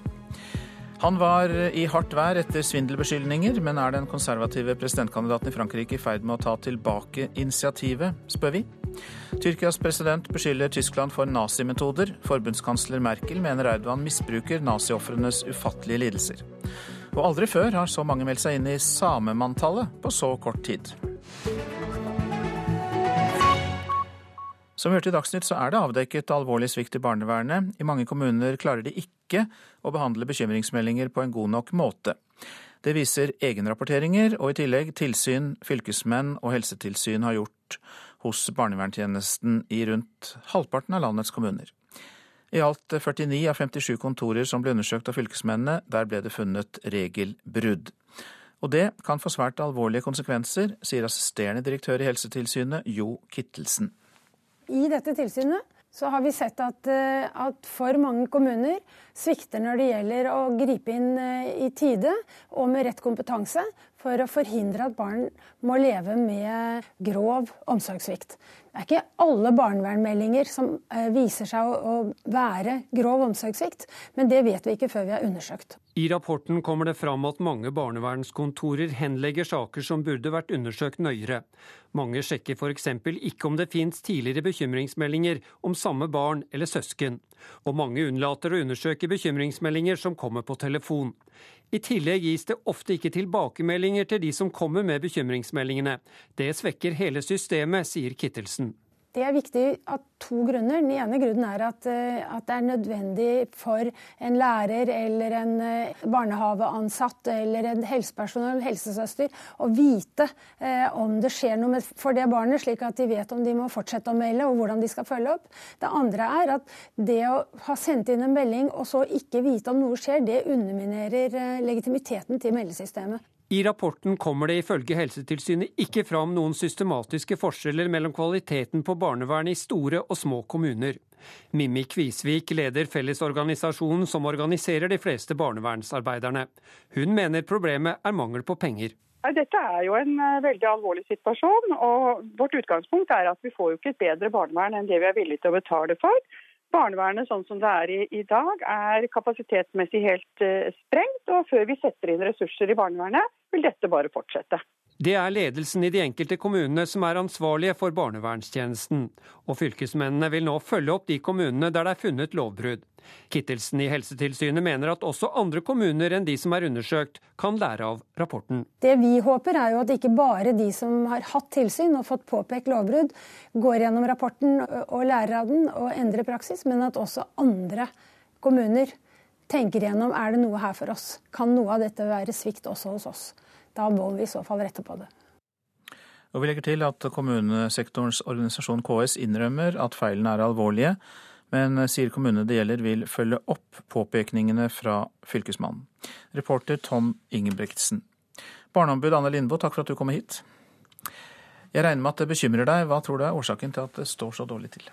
Han var i hardt vær etter svindelbeskyldninger, men er den konservative presidentkandidaten i Frankrike i ferd med å ta tilbake initiativet, spør vi. Tyrkias president beskylder Tyskland for nazimetoder. Forbundskansler Merkel mener Erdogan misbruker naziofrenes ufattelige lidelser. Og aldri før har så mange meldt seg inn i samemanntallet på så kort tid. Som vi hørte i Dagsnytt, så er det avdekket alvorlig svikt i barnevernet. I mange kommuner klarer de ikke å behandle bekymringsmeldinger på en god nok måte. Det viser egenrapporteringer og i tillegg tilsyn fylkesmenn og helsetilsyn har gjort hos barnevernstjenesten i rundt halvparten av landets kommuner. I alt 49 av 57 kontorer som ble undersøkt av fylkesmennene, der ble det funnet regelbrudd. Og det kan få svært alvorlige konsekvenser, sier assisterende direktør i Helsetilsynet Jo Kittelsen.
I dette tilsynet så har vi sett at, eh, at, for mange kommuner svikter når det gjelder å gripe inn eh, i tide og med rett kompetanse for å forhindre at barn må leve med grov omsorgssvikt. Det er ikke alle barnevernmeldinger som eh, viser seg å, være grov omsorgssvikt, men det vet vi ikke før vi har undersøkt.
I rapporten kommer det fram at mange barnevernskontorer henlegger saker som burde vært undersøkt nøyere. Mange sjekker f.eks. ikke om det fins tidligere bekymringsmeldinger om samme barn eller søsken. Og mange unnlater å undersøke bekymringsmeldinger som kommer på telefon. I tillegg gis det ofte ikke tilbakemeldinger til de som kommer med bekymringsmeldingene. Det svekker hele systemet, sier Kittelsen.
Det er viktig av to grunner. Den ene grunnen er at, eh, at, det er nødvendig for en lærer eller en barnehaveansatt eller en helsepersonell, helsesøster, å vite eh, om det skjer noe for det barnet, slik at de vet om de må fortsette å melde og hvordan de skal følge opp. Det andre er at det å ha sendt inn en melding og så ikke vite om noe skjer, det underminerer eh, legitimiteten til meldesystemet.
I rapporten kommer det ifølge Helsetilsynet ikke fram noen systematiske forskjeller mellom kvaliteten på barnevernet i store og små kommuner. Mimmi Kvisvik leder Fellesorganisasjonen som organiserer de fleste barnevernsarbeiderne. Hun mener problemet er mangel på penger.
Dette er jo en eh, veldig alvorlig situasjon. og Vårt utgangspunkt er at vi får jo ikke et bedre barnevern enn det vi er villige til å betale for. Barnevernet sånn som det er i, i dag, er kapasitetsmessig helt uh, sprengt. Og før vi setter inn ressurser i barnevernet, vil dette bare fortsette.
Det er ledelsen i de enkelte kommunene som er ansvarlige for barnevernstjenesten. Og fylkesmennene vil nå følge opp de kommunene der det er funnet lovbrudd. Kittelsen i Helsetilsynet mener at også andre kommuner enn de som er undersøkt, kan lære av rapporten.
Det vi håper er jo at ikke bare de som har hatt tilsyn og fått påpekt lovbrudd, går gjennom rapporten og lærer av den og endrer praksis, men at også andre kommuner tenker gjennom er det noe her for oss. Kan noe av dette være svikt også hos oss? Da må vi i så fall rette på det.
Og Vi legger til at kommunesektorens organisasjon KS innrømmer at feilene er alvorlige, men sier kommunene det gjelder vil følge opp påpekningene fra Fylkesmannen. Reporter Tom Ingebrigtsen. Barneombud Anne Lindboe, takk for at du kom hit. Jeg regner med at det bekymrer deg. Hva tror du er årsaken til at det står så dårlig til?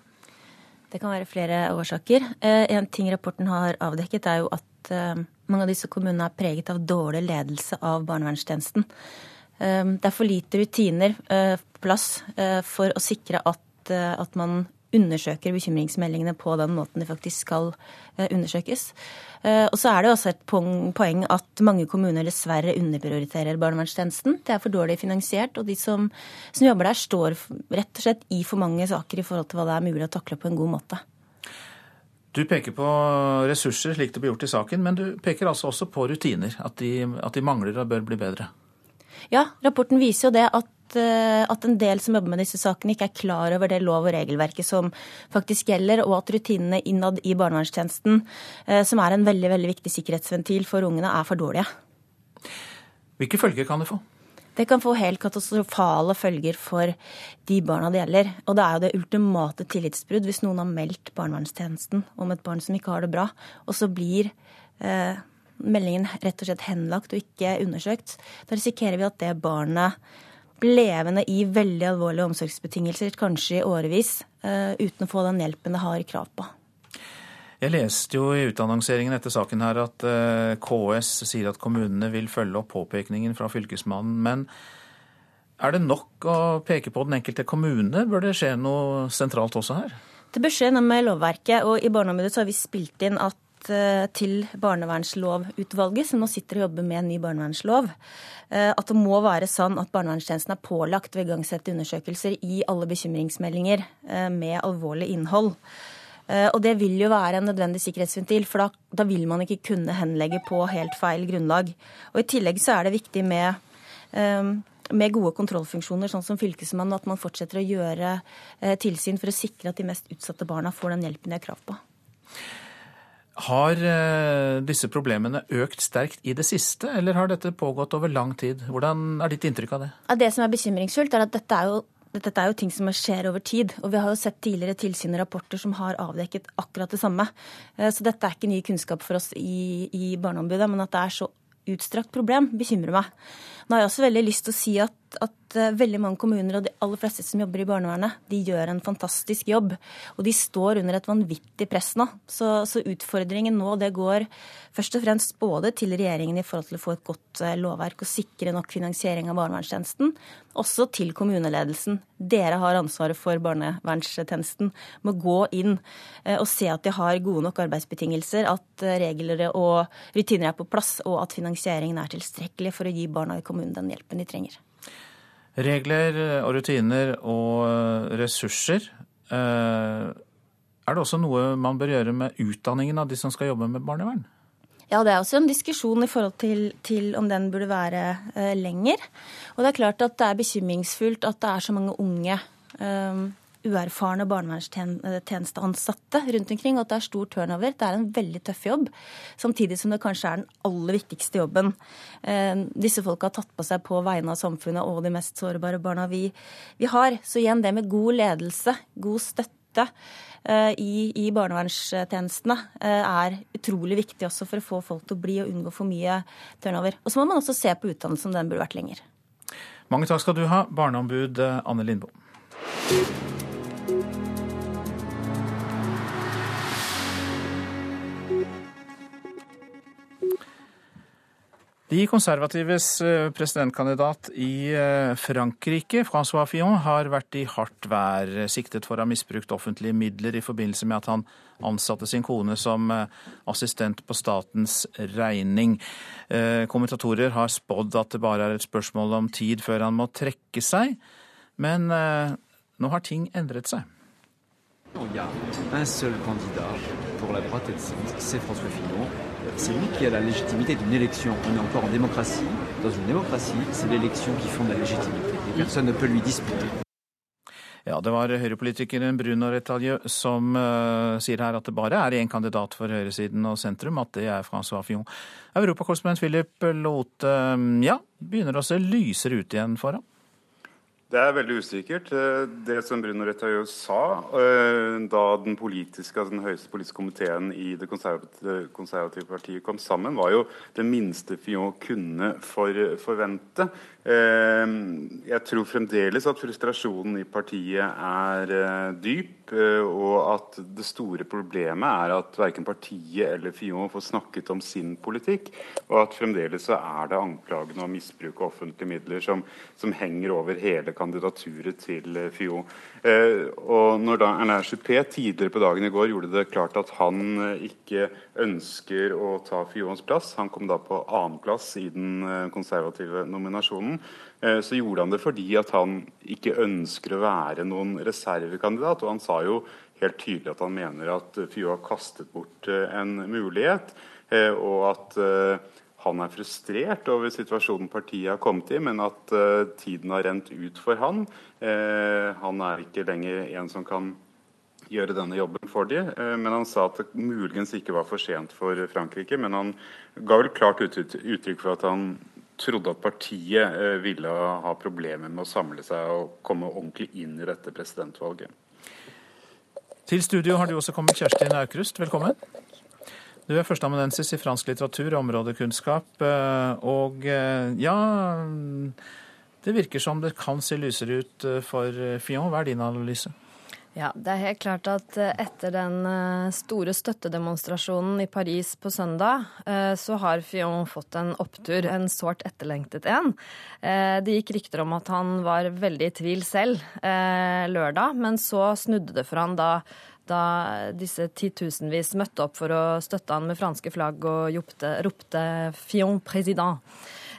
Det kan være flere årsaker. Eh, en ting rapporten har avdekket, er jo at eh, mange av disse kommunene er preget av dårlig ledelse av barnevernstjenesten. Eh, det er for lite rutiner på plass for å sikre at, at man undersøker bekymringsmeldingene på den måten de faktisk skal undersøkes. Og så er det også et poeng at mange kommuner dessverre underprioriterer barnevernstjenesten. Det er for dårlig finansiert, og de som, som jobber der, står rett og slett i for mange saker i forhold til hva det er mulig å takle på en god måte.
Du peker på ressurser, slik det blir gjort i saken, men du peker altså også på rutiner. At de, at de mangler og bør bli bedre.
Ja, rapporten viser jo det at, eh, at, en del som jobber med disse sakene, ikke er klar over det lov- og regelverket som faktisk gjelder, og at rutinene innad i barnevernstjenesten, eh, som er en veldig, veldig viktig sikkerhetsventil for ungene, er for dårlige.
Hvilke følger kan det få?
Det kan få helt katastrofale følger for de barna det gjelder. Og det er jo det ultimate tillitsbrudd hvis noen har meldt barnevernstjenesten om et barn som ikke har det bra, og så blir eh, meldingen rett og slett henlagt og ikke undersøkt. Da risikerer vi at det barnet levende i veldig alvorlige omsorgsbetingelser, kanskje i årevis, eh, uten å få den hjelpen det har krav på.
Jeg leste jo i utannonseringen etter saken her at eh, KS sier at kommunene vil følge opp påpekningen fra Fylkesmannen. Men er det nok å peke på den enkelte kommune? Bør det skje noe sentralt også her?
Det bør skje noe med lovverket. og I Barneombudet har vi spilt inn at eh, til barnevernslovutvalget, som nå sitter og jobber med en ny barnevernslov, eh, at det må være sånn at barnevernstjenesten er pålagt å igangsette undersøkelser i alle bekymringsmeldinger med alvorlig innhold. Eh, og det vil jo være en nødvendig sikkerhetsventil, for da, da, vil man ikke kunne henlegge på helt feil grunnlag. Og I tillegg så er det viktig med, eh, med gode kontrollfunksjoner, sånn som Fylkesmannen, at man fortsetter å gjøre eh, tilsyn for å sikre at de mest utsatte barna får den hjelpen de har krav på.
Har disse problemene økt sterkt i det siste, eller har dette pågått over lang tid? Hvordan er ditt inntrykk av det?
Det som er bekymringsfullt, er at dette er jo dette er jo ting som skjer over tid. Og vi har jo sett tidligere tilsyn og rapporter som har avdekket akkurat det samme. Eh, så dette er ikke ny kunnskap for oss i, i Barneombudet, men at det er så utstrakt problem, bekymrer meg. Nå har jeg også veldig lyst til å si at, at uh, veldig mange kommuner og de aller fleste som jobber i barnevernet, de gjør en fantastisk jobb. Og de står under et vanvittig press nå. Så, så utfordringen nå det går først og fremst både til regjeringen i forhold til å få et godt uh, lovverk og sikre nok finansiering av barnevernstjenesten, også til kommuneledelsen. Dere har ansvaret for barnevernstjenesten. Må gå inn uh, og se at de har gode nok arbeidsbetingelser, at regler og rutiner er på plass, og at finansieringen er tilstrekkelig for å gi barna i kommunen kommunen den hjelpen de trenger.
Regler og rutiner og ressurser. Eh, er det også noe man bør gjøre med utdanningen av de som skal jobbe med barnevern?
Ja, det er også en diskusjon i forhold til, til om den burde være uh, lenger. Og det er klart at det er bekymringsfullt at det er så mange unge um, uerfarne barnevernstjenesteansatte rundt omkring, og at det er stor turnover. Det er en veldig tøff jobb, samtidig som det kanskje er den aller viktigste jobben. Eh, disse folka har tatt på seg på vegne av samfunnet og de mest sårbare barna vi, vi har. Så igjen, det med god ledelse, god støtte eh, i, i barnevernstjenestene eh, er utrolig viktig også for å få folk til å bli og unngå for mye turnover. Og så må man også se på utdannelsen om den burde vært lenger.
Mange takk skal du ha, barneombud Anne Lindboe. De konservatives eh, presidentkandidat i eh, Frankrike, Francois Fillon, har vært i hardt vær, siktet for å ha misbrukt offentlige midler i forbindelse med at han ansatte sin kone som eh, assistent på statens regning. Kommentatorer har spådd at det bare er et spørsmål om tid før han må trekke seg, men nå har ting endret seg.
Il y a un seul candidat pour la droite, c'est François Fillon. C'est lui qui a la légitimité d'une élection. On est encore en démocratie. Dans une démocratie, c'est l'élection qui fonde la légitimité. Et personne ne peut lui disputer.
Ja, det var høyrepolitikeren Bruno Retalje som uh, sier her at det bare er én kandidat for høyresiden og sentrum, at det er Francois Fillon. Europakorrespondent Philip Lote, ja, begynner å se lysere ut igjen for ham?
Det er veldig usikkert. Eh, det som Bruno Retailleau sa eh, da den altså den høyeste politiske komiteen i det konservative, partiet kom sammen, var jo det minste Fillon kunne for, forvente. Eh, jeg tror fremdeles at frustrasjonen i partiet er dyp, og at det store problemet er at verken partiet eller Fillon får snakket om sin politikk, og at fremdeles så er det anklagene om misbruk av offentlige midler som, som henger over hele kandidaturet til Fion. Fillon. Eh, og når da Erna Juppé tidligere på dagen i går gjorde det klart at han eh, ikke ønsker å ta Fillons plass, han kom da på annenplass i den konservative nominasjonen, så gjorde han det fordi at han ikke ønsker å være noen reservekandidat. Og han sa jo helt tydelig at han mener at Fillon har kastet bort en mulighet, og at han er frustrert over situasjonen partiet har kommet i, men at uh, tiden har rent ut for han. Uh, han er ikke lenger en som kan gjøre denne jobben for de, Uh, men han sa at det muligens ikke var for sent for Frankrike. Men han ga vel klart uttrykk for at han trodde at partiet eh, ville ha problemer med å samle seg og komme ordentlig inn i dette presidentvalget.
Til studio har du også kommet Kjerstin Aukrust, velkommen. Du er førsteamanuensis i fransk litteratur og områdekunnskap. Eh, og ja, det virker som det kan se lysere ut for Fillon. Hva er din analyse?
Ja, Det er helt klart at eh, etter den eh, store støttedemonstrasjonen i Paris på søndag, eh, så har Fillon fått en opptur, en sårt etterlengtet en. Det gikk rykter om at han var veldig i tvil selv lørdag, men så snudde det for han da da disse titusenvis møtte opp for å støtte han med franske flagg og ropte, ropte 'Fion président'.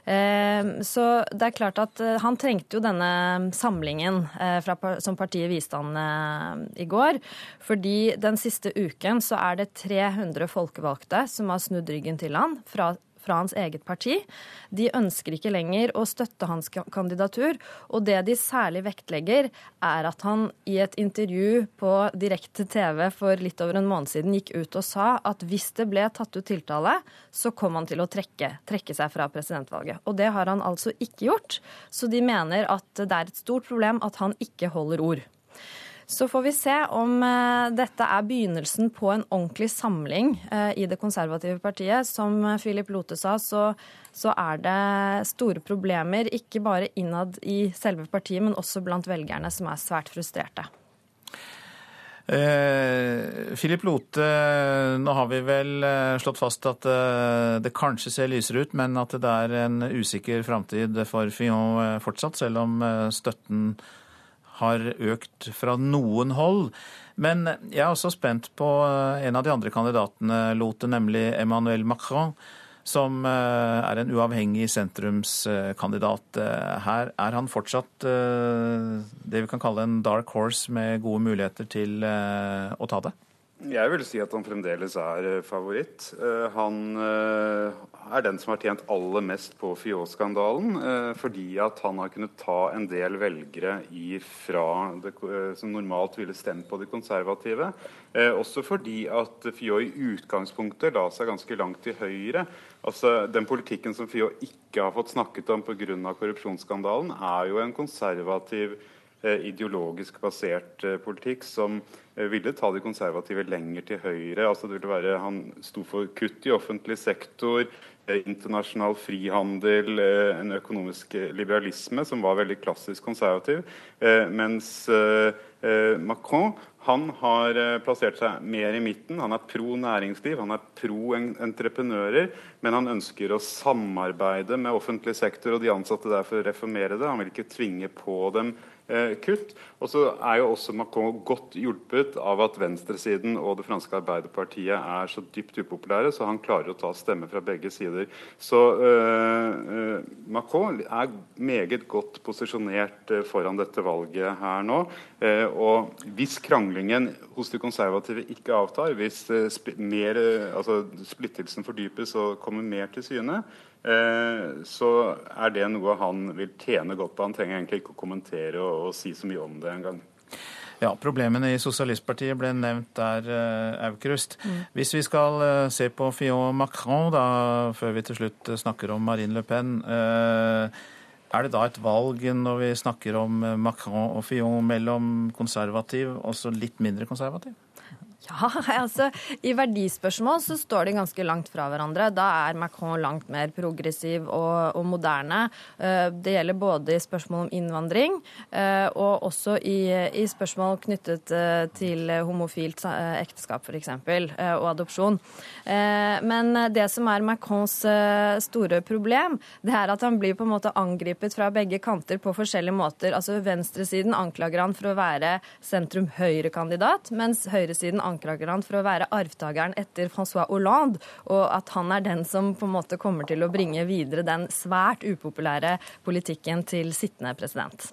Ehm, så det er klart at eh, han trengte jo denne samlingen fra, som partiet viste han eh, i går. Fordi den siste uken så er det 300 folkevalgte som har snudd ryggen til han fra fra hans eget parti. De ønsker ikke lenger å støtte hans kandidatur. Og det de særlig vektlegger, er at han i et intervju på direkte TV for litt over en måned siden gikk ut og sa at hvis det ble tatt ut tiltale, så kom han til å trekke, trekke seg fra presidentvalget. Og det har han altså ikke gjort. Så de mener at det er et stort problem at han ikke holder ord. Så får vi se om eh, dette er begynnelsen på en ordentlig samling eh, i det konservative partiet. Som Philip Lote sa, så, så er det store problemer, ikke bare innad i selve partiet, men også blant velgerne, som er svært frustrerte.
Eh, Philip Lote, nå har vi vel eh, slått fast at det kanskje ser lysere ut, men at det er en usikker framtid for Fillon fortsatt, selv om støtten har økt fra noen hold. Men jeg er også spent på en av de andre kandidatene, Lote, nemlig Emmanuel Macron, som eh, er en uavhengig sentrumskandidat. Her er han fortsatt eh, det vi kan kalle en dark horse med gode muligheter til eh, å ta det?
Jeg vil si at han fremdeles er eh, favoritt. Eh, han eh, er den som har tjent aller mest på Fios-skandalen, fordi at han har kunnet ta en del velgere ifra det, som normalt ville stemt på de konservative. Også fordi at Fio i utgangspunktet la seg ganske langt til høyre. Altså, Den politikken som Fio ikke har fått snakket om pga. korrupsjonsskandalen, er jo en konservativ ideologisk basert politikk som Eh, ville ta de konservative lenger til høyre. Altså det ville være, han sto for kutt i offentlig sektor, eh, internasjonal frihandel, eh, en økonomisk liberalisme som var veldig klassisk konservativ. Mens Macron han har plassert seg mer i midten. Han er pro næringsliv, han er pro entreprenører. Men han ønsker å samarbeide med offentlig sektor og de ansatte der for å reformere det. Han vil ikke tvinge på dem Eh, kutt. Og så er jo også Macron godt hjulpet av at venstresiden og det franske Arbeiderpartiet er så dypt upopulære, så han klarer å ta stemmer fra begge sider. Så uh, Macron er meget godt posisjonert foran dette valget her nå. Uh, og hvis kranglingen hos de konservative ikke avtar, hvis uh, mer, altså, splittelsen fordypes og kommer mer til syne, Eh, så er det noe han vil tjene godt på. Han trenger egentlig ikke å kommentere og, og si så mye om det engang.
Ja, Problemene i Sosialistpartiet ble nevnt der, eh, Aukrust. Hvis vi skal eh, se på Fillon Macron, da, før vi til slutt snakker om Marine Le Pen. Er det da et valg når vi snakker om Macron og Fillon mellom konservativ og så litt mindre konservativ?
Ja, altså I verdispørsmål så står de ganske langt fra hverandre. Da er Macron langt mer progressiv og, og moderne. Eh, det gjelder både i spørsmål om innvandring eh, og også i, i spørsmål knyttet eh, til homofilt ekteskap f.eks. og adopsjon. Men det som er Macrons store problem, det er at han blir på en måte angripet fra begge kanter på forskjellige måter. Altså Venstresiden anklager han for å være sentrum-høyre-kandidat, mens høyresiden anklager anklager han for å være arvtakeren etter Francois Hollande, og at han er den som på en måte kommer til å bringe videre den svært upopulære politikken til sittende president.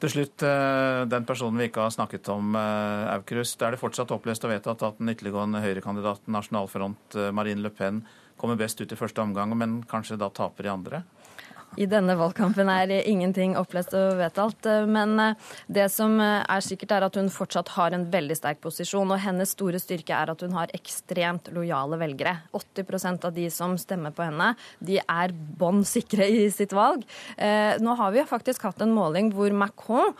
Til slutt, eh, den personen vi ikke har snakket om, eh, Aukrust. Er det fortsatt opplest og vedtatt at den ytterliggående høyrekandidaten Nasjonalfront, eh, Marine Le Pen, kommer best ut i første omgang, men kanskje da taper i andre?
I denne valgkampen er ingenting opplest og vedtatt. Men det som er sikkert, er at hun fortsatt har en veldig sterk posisjon. Og hennes store styrke er at hun har ekstremt lojale velgere. 80% av de som stemmer på henne, de er bånn sikre i sitt valg. Nå har vi faktisk hatt en måling hvor Macron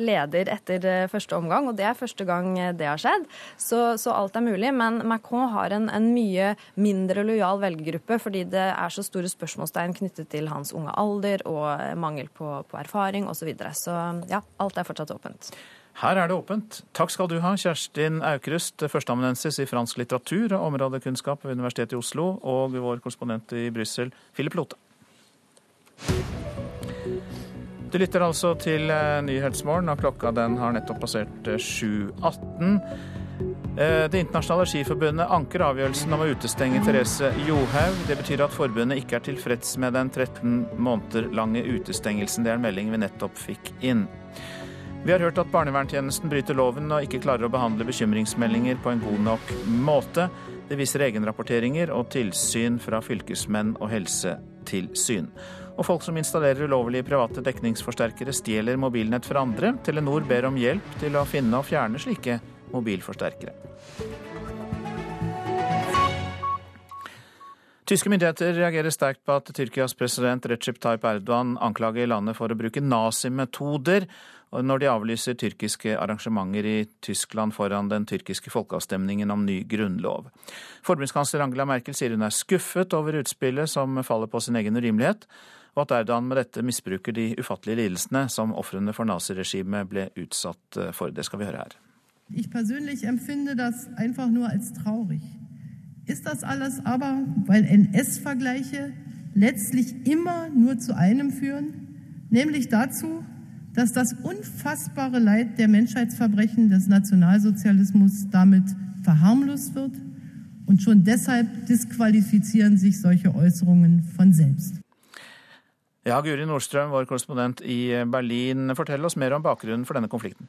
leder etter første omgang, og det er første gang det har skjedd. Så, så alt er mulig. Men Macron har en, en mye mindre lojal velgergruppe fordi det er så store spørsmålstegn knyttet til hans unge alder og mangel på, på erfaring osv. Så, videre. så ja, alt er fortsatt åpent.
Her er det åpent. Takk skal du ha, Kjerstin Aukrust, førsteamanuensis i fransk litteratur og områdekunnskap ved Universitetet i Oslo, og vår korrespondent i Brussel, Philip Lote. Du lytter altså til eh, Nyhetsmorgen, og klokka den har nettopp passert 7.18. Eh, det internasjonale skiforbundet anker avgjørelsen om å utestenge Therese Johaug. Det betyr at forbundet ikke er tilfreds med den 13 måneder lange utestengelsen. Det er en melding vi nettopp fikk inn. Vi har hørt at barnevernstjenesten bryter loven og ikke klarer å behandle bekymringsmeldinger på en god nok måte. Det viser egenrapporteringer og tilsyn fra fylkesmenn og helsetilsyn. Og folk som installerer ulovlige private dekningsforsterkere, stjeler mobilnett fra andre. Telenor ber om hjelp til å finne og fjerne slike mobilforsterkere. Tyske myndigheter reagerer sterkt på at Tyrkias president Recep Tayyip Erdogan anklager landet for å bruke nazimetoder når de avlyser tyrkiske arrangementer i Tyskland foran den tyrkiske folkeavstemningen om ny grunnlov. Forbundskansler Angela Merkel sier hun er skuffet over utspillet som faller på sin egen urimelighet, og at Erdogan med dette misbruker de ufattelige lidelsene som ofrene for naziregimet ble utsatt for. Det skal vi høre her.
Ich persönlich empfinde das einfach nur als traurig. Ist das alles aber, weil NS-Vergleiche letztlich immer nur zu einem führen, nämlich dazu, dass das unfassbare Leid der Menschheitsverbrechen des Nationalsozialismus damit verharmlost wird und schon deshalb disqualifizieren sich solche Äußerungen von selbst.
Ja, Guri Nordstrøm, vår korrespondent i Berlin, fortell oss mer om bakgrunnen for denne konflikten.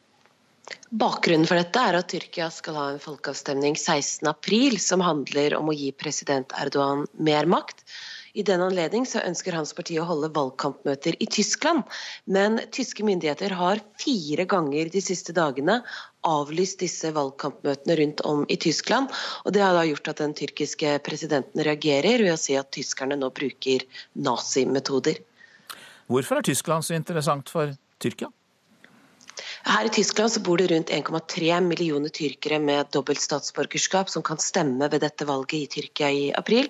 Bakgrunnen for dette er at Tyrkia skal ha en folkeavstemning 16.4 som handler om å gi president Erdogan mer makt. I den anledning ønsker hans parti å holde valgkampmøter i Tyskland. Men tyske myndigheter har fire ganger de siste dagene avlyst disse valgkampmøtene rundt om i Tyskland. Og det har da gjort at den tyrkiske presidenten reagerer ved å si at tyskerne nå bruker nazimetoder.
Hvorfor er Tyskland så interessant for Tyrkia?
Her i Tyskland så bor det rundt 1,3 millioner tyrkere med dobbelt statsborgerskap som kan stemme ved dette valget i Tyrkia i april.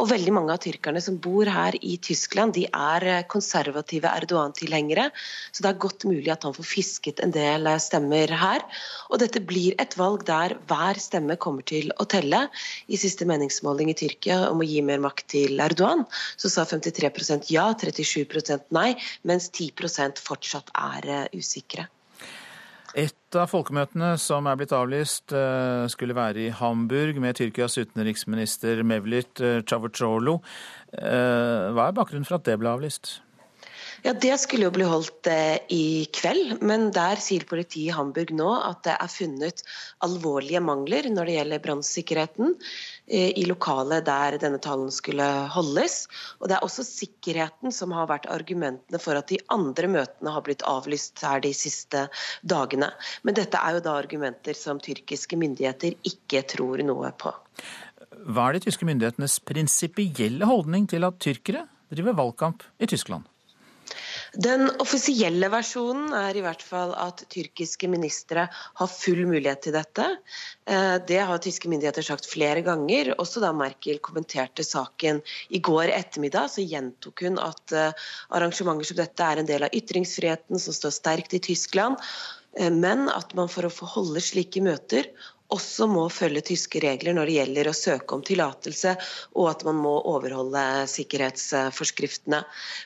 Og veldig mange av tyrkerne som bor her i Tyskland, de er konservative Erdogan-tilhengere. Så det er godt mulig at han får fisket en del stemmer her. Og dette blir et valg der hver stemme kommer til å telle. I siste meningsmåling i Tyrkia om å gi mer makt til Erdogan, så sa 53% ja, 37% nei, mens 10% fortsatt er usikre.
Et av folkemøtene som er blitt avlyst, eh, skulle være i Hamburg med Tyrkias utenriksminister Mevlit eh, Eh, hva er bakgrunnen for at det ble avlyst?
Ja, Det skulle jo bli holdt i kveld, men der sier politiet i Hamburg nå at det er funnet alvorlige mangler når det gjelder brannsikkerheten. Eh, i lokalet der denne talen skulle holdes. Og Det er også sikkerheten som har vært argumentene for at de andre møtene har blitt avlyst her de siste dagene. Men dette er jo da argumenter som tyrkiske myndigheter ikke tror noe på.
Hva er de tyske myndighetenes prinsipielle holdning til at tyrkere driver valgkamp i Tyskland?
Den offisielle versjonen er i hvert fall at tyrkiske ministre har full mulighet til dette. Eh, det har tyske myndigheter sagt flere ganger. Også da Merkel kommenterte saken i går ettermiddag, så gjentok hun at eh, arrangementer som dette er en del av ytringsfriheten som står sterkt i Tyskland. Eh, men at man for å få holde slike møter også må følge tyske regler når det gjelder å søke om tillatelse, og at man må overholde sikkerhetsforskriftene.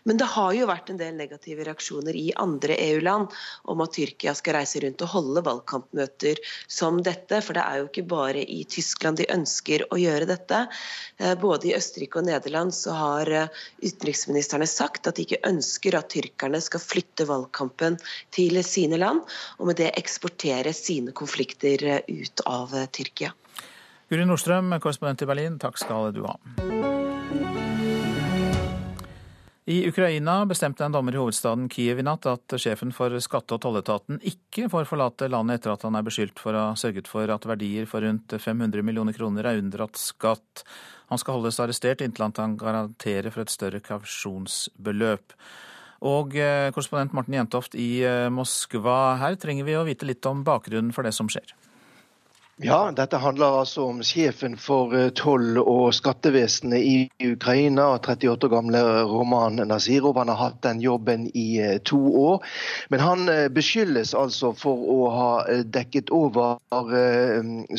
Men det har jo vært en del negative reaksjoner i andre EU-land om at Tyrkia skal reise rundt og holde valgkampmøter som dette. For det er jo ikke bare i Tyskland de ønsker å gjøre dette. Eh, både i Østerrike og Nederland så har eh, utenriksministrene sagt at de ikke ønsker at tyrkerne skal flytte valgkampen til sine land, og med det eksportere sine konflikter eh, ut av av eh, Tyrkia.
Guri Nordstrøm, korrespondent i Berlin, takk skal du ha. I Ukraina bestemte en dommer i hovedstaden Kiev i natt at sjefen for skatte- og tolletaten ikke får forlate landet etter at han er beskyldt for å ha sørget for at verdier for rundt 500 millioner kroner er unndratt skatt. Han skal holdes arrestert inntil han garanterer for et større kausjonsbeløp. Og eh, korrespondent Morten Jentoft i eh, Moskva, her trenger vi å vite litt om bakgrunnen for det som skjer.
Ja, dette handler altså om sjefen for eh, toll- og skattevesenet i Ukraina, 38 år gamle Roman Nazirov. Han har hatt den jobben i eh, to år. Men han eh, beskyldes altså for å ha dekket over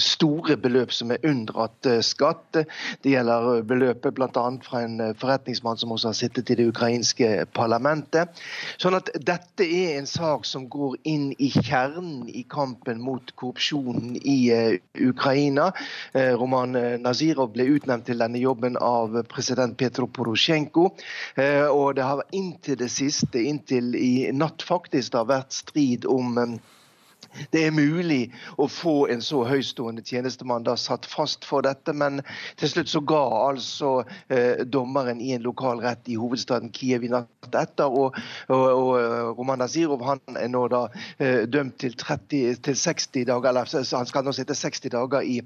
store beløp som er unndratt skatt. Det gjelder beløpet bl.a. fra en forretningsmann som også har sittet i det ukrainske parlamentet. Sånn at dette er en sak som går inn i kjernen i kampen mot korrupsjonen i Ukraina Ukraina. Eh, Roman eh, Nazirov ble utnevnt til denne jobben av president Petro Porosjenko. Eh, og det har inntil det siste, inntil i natt faktisk, det har vært strid om det er mulig å få en så høystående tjenestemann da satt fast for dette, men til slutt så ga altså eh, dommeren i en lokal rett i hovedstaden Kiev i natt etter. Og, og, og eh, Roman Nazirov han er nå da eh, dømt til, 30, til 60 dager, eller han skal nå sitte 60 dager i,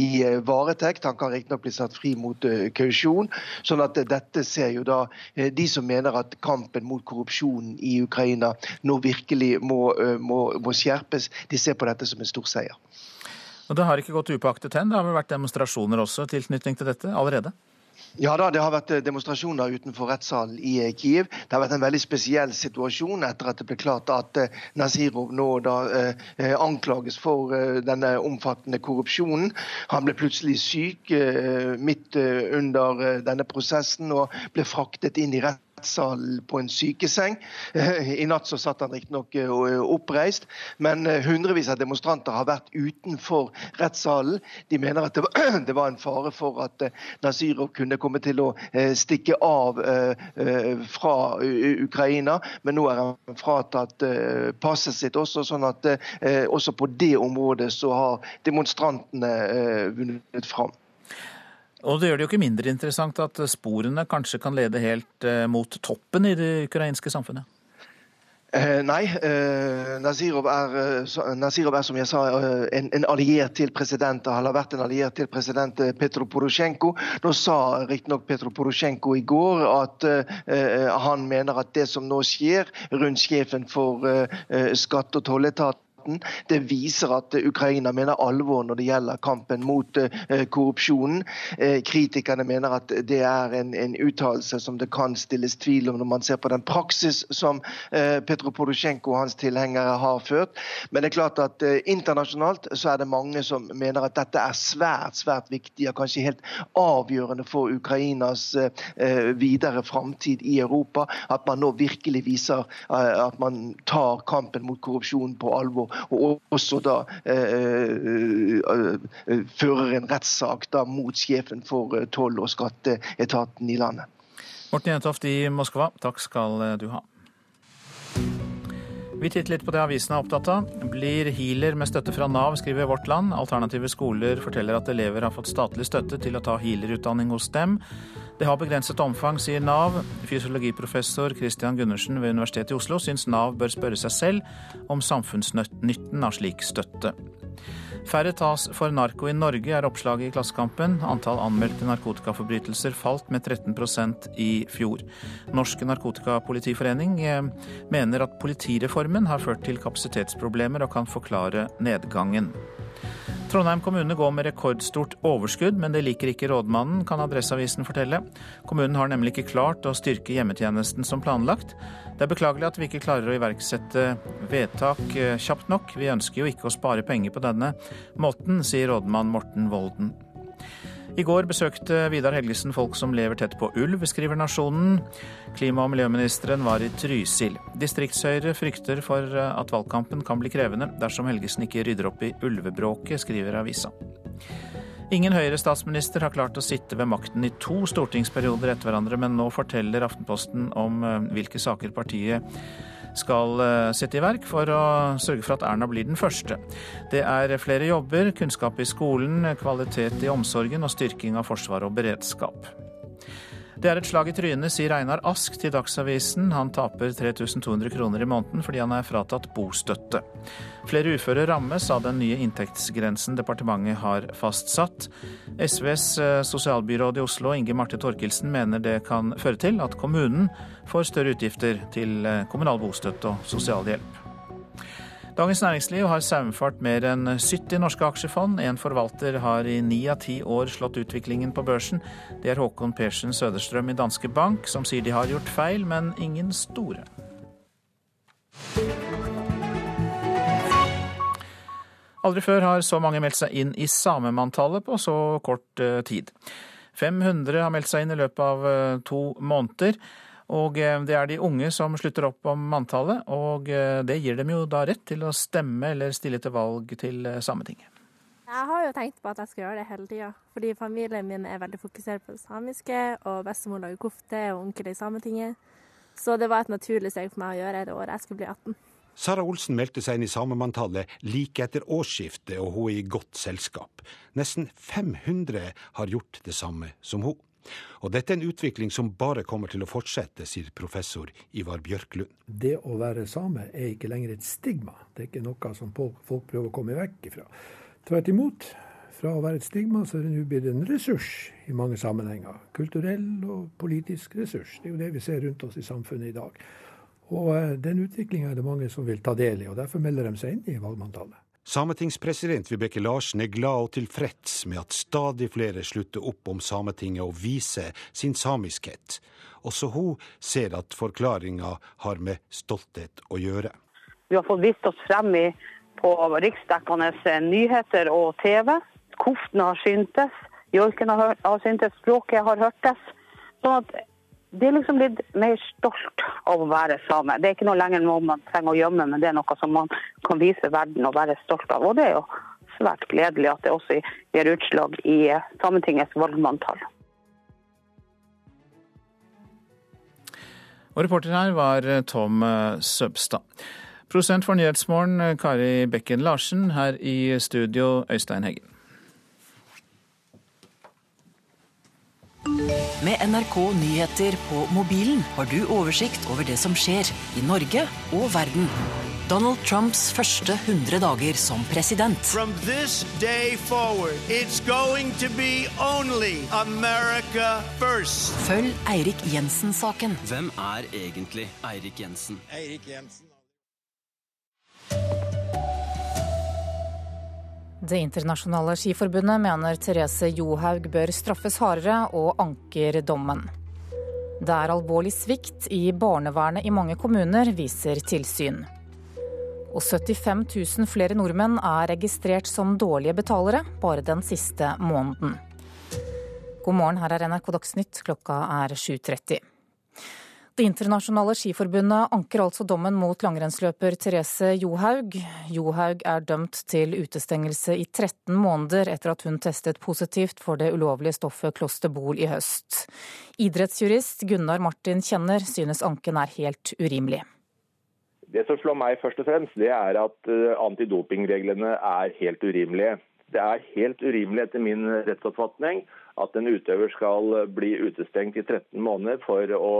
i eh, varetekt. Han kan riktignok bli satt fri mot uh, kausjon. sånn at uh, dette ser jo da eh, de som mener at kampen mot korrupsjonen i Ukraina nå virkelig må, må, må skjerpes de ser på dette som en stor seier.
Og Det har ikke gått upåaktet hen? Det har vel vært demonstrasjoner også i tilknytning til dette allerede?
Ja da, det har vært eh, demonstrasjoner utenfor rettssalen i eh, Kiev. Det har vært en veldig spesiell situasjon etter at det ble klart at eh, Nazirov nå da eh, anklages for eh, denne omfattende korrupsjonen. Han ble plutselig syk eh, midt under denne prosessen og ble fraktet inn i retten rettssalen på en sykeseng. I natt så satt han riktignok eh, oppreist, men eh, hundrevis av demonstranter har vært utenfor rettssalen. De mener at det var en fare for at Nasirov kunne komme til å stikke av fra Ukraina, men nå er han fratatt passet sitt også, sånn at også på det området så har demonstrantene vunnet fram.
Og det gjør det jo ikke mindre interessant at sporene kanskje kan lede helt eh, mot toppen i det ukrainske samfunnet?
Eh, nei, eh, Nazirov, er, Nazirov, er, som jeg sa en, en, alliert til president. Han har vært en alliert til president Petro Porosjenko. Nå sa riktignok Petro Porosjenko i går at han mener at det som nå skjer rundt sjefen for skatt- og tolletaten debatten. Det viser at Ukraina mener alvor når det gjelder kampen mot uh, korrupsjonen. Uh, kritikerne mener at det er en, en uttalelse som det kan stilles tvil om når man ser på den praksis som Petro Porosjenko og hans tilhengere har ført. Men det er klart at internasjonalt så er det mange som mener at dette er svært, svært viktig og kanskje helt avgjørende for Ukrainas videre framtid i Europa. At man nå virkelig viser at man tar kampen mot korrupsjon på alvor og også da eh, eh, fører en rettssak mot sjefen for eh, toll- og skatteetaten i landet.
Morten Jentoft i Moskva, takk skal du ha. Vi titter litt på det avisen er opptatt av. Blir healer med støtte fra Nav, skriver Vårt Land. Alternative skoler forteller at elever har fått statlig støtte til å ta healerutdanning hos dem. Det har begrenset omfang, sier Nav. Fysiologiprofessor Christian Gundersen ved Universitetet i Oslo syns Nav bør spørre seg selv om samfunnsnytten av slik støtte. Færre tas for narko i Norge, er oppslaget i Klassekampen. Antall anmeldte narkotikaforbrytelser falt med 13% i fjor. Norsk Narkotikapolitiforening eh, mener at politireformen har ført til kapasitetsproblemer og kan forklare nedgangen. Trondheim kommune går med rekordstort overskudd, men det liker ikke rådmannen, kan Adresseavisen fortelle. Kommunen har nemlig ikke klart å styrke hjemmetjenesten som planlagt. Det er beklagelig at vi ikke klarer å iverksette vedtak eh, kjapt nok. Vi ønsker jo ikke å spare penger på denne måten, sier rådmann Morten Volden. I går besøkte Vidar Helgesen folk som lever tett på ulv, skriver Nasjonen. Klima- og miljøministeren var i Trysil. Distriktshøyre frykter for at valgkampen kan bli krevende dersom Helgesen ikke rydder opp i ulvebråket, skriver avisa. Ingen Høyre-statsminister har klart å sitte ved makten i to stortingsperioder etter hverandre, men nå forteller Aftenposten om eh, hvilke saker partiet skal eh, sette i verk for å sørge for at Erna blir den første. Det er flere jobber, kunnskap i skolen, kvalitet i omsorgen og styrking av forsvar og beredskap. Det er et slag i trynet, sier Einar Ask til Dagsavisen. Han taper 3200 kroner i måneden fordi han er fratatt bostøtte. Flere uføre rammes av den nye inntektsgrensen departementet har fastsatt. SVs eh, sosialbyråd i Oslo, Inge Marte Torkelsen, mener det kan føre til at kommunen får større utgifter til eh, kommunal bostøtte og sosialhjelp. Dagens Næringsliv har saumfart mer enn 70 norske aksjefond. En forvalter har i ni av ti år slått utviklingen på børsen. Det er Håkon Persen Søderstrøm i Danske Bank, som sier de har gjort feil, men ingen store. Aldri før har så mange meldt seg inn i samemanntallet på så kort eh, tid. 500 har meldt seg inn i løpet av eh, to måneder. Og eh, det er de unge som slutter opp om manntallet, og eh, det gir dem jo da rett til å stemme eller stille til valg til eh, Sametinget.
Jeg har jo tenkt på at jeg skal gjøre det hele tida, fordi familien min er veldig fokusert på det samiske, og bestemor lager kofte og onkel i Sametinget. Så det var et naturlig steg for meg å gjøre det året jeg skulle bli 18.
Sara Olsen meldte seg inn i samemanntallet like etter årsskiftet, og hun er i godt selskap. Nesten 500 har gjort det samme som hun. Og dette er en utvikling som bare kommer til å fortsette, sier professor Ivar Bjørklund.
Det å være same er ikke lenger et stigma. Det er ikke noe som folk prøver å komme vekk ifra. Tvert imot. Fra å være et stigma, så er det nå blitt en ressurs i mange sammenhenger. Kulturell og politisk ressurs. Det er jo det vi ser rundt oss i samfunnet i dag. Og eh, den utviklinga er det mange som vil ta del i, og derfor melder de seg inn i valgmanntallet.
Sametingspresident Vibeke Larsen er glad og tilfreds med at stadig flere slutter opp om Sametinget og viser sin samiskhet. Også hun ser at forklaringa har med stolthet å gjøre.
Vi har fått vist oss frem i, på riksdekkende nyheter og TV. Koftene har syntes, joiken har, har syntes, språket har hørtes. Sånn at det er liksom blitt mer stolt av å være same. Det er ikke noe lenger noe man trenger å gjemme, men det er noe som man kan vise verden og være stolt av. Og det er jo svært gledelig at det også gir utslag i Sametingets valgmanntall.
Og reporter her var Tom Søbstad. Prosent for Nyhetsmorgen, Kari Bekken Larsen. Her i studio, Øystein Heggen.
Med NRK Nyheter på mobilen har du oversikt over det som skjer i Norge og verden. Donald Trumps første 100 dager som president.
From this day forward, it's going to be only America first.
Følg Eirik Jensen-saken.
Hvem er egentlig Eirik Jensen?
Eirik Jensen.
Det internasjonale skiforbundet mener Therese Johaug bør straffes hardere, og anker dommen. Det er alvorlig svikt i barnevernet i mange kommuner, viser tilsyn. Og 75 000 flere nordmenn er registrert som dårlige betalere bare den siste måneden. God morgen, her er NRK Dagsnytt, klokka er 7.30. Det internasjonale skiforbundet anker altså dommen mot langrennsløper Therese Johaug. Johaug er dømt til utestengelse i 13 måneder etter at hun testet positivt for det ulovlige stoffet klosterbol i høst. Idrettsjurist Gunnar Martin Kjenner synes anken er helt urimelig.
Det som slår meg først og fremst, det er at antidopingreglene er helt urimelige. Det er helt urimelig etter min rettsoppfatning at en utøver skal bli utestengt i 13 måneder for å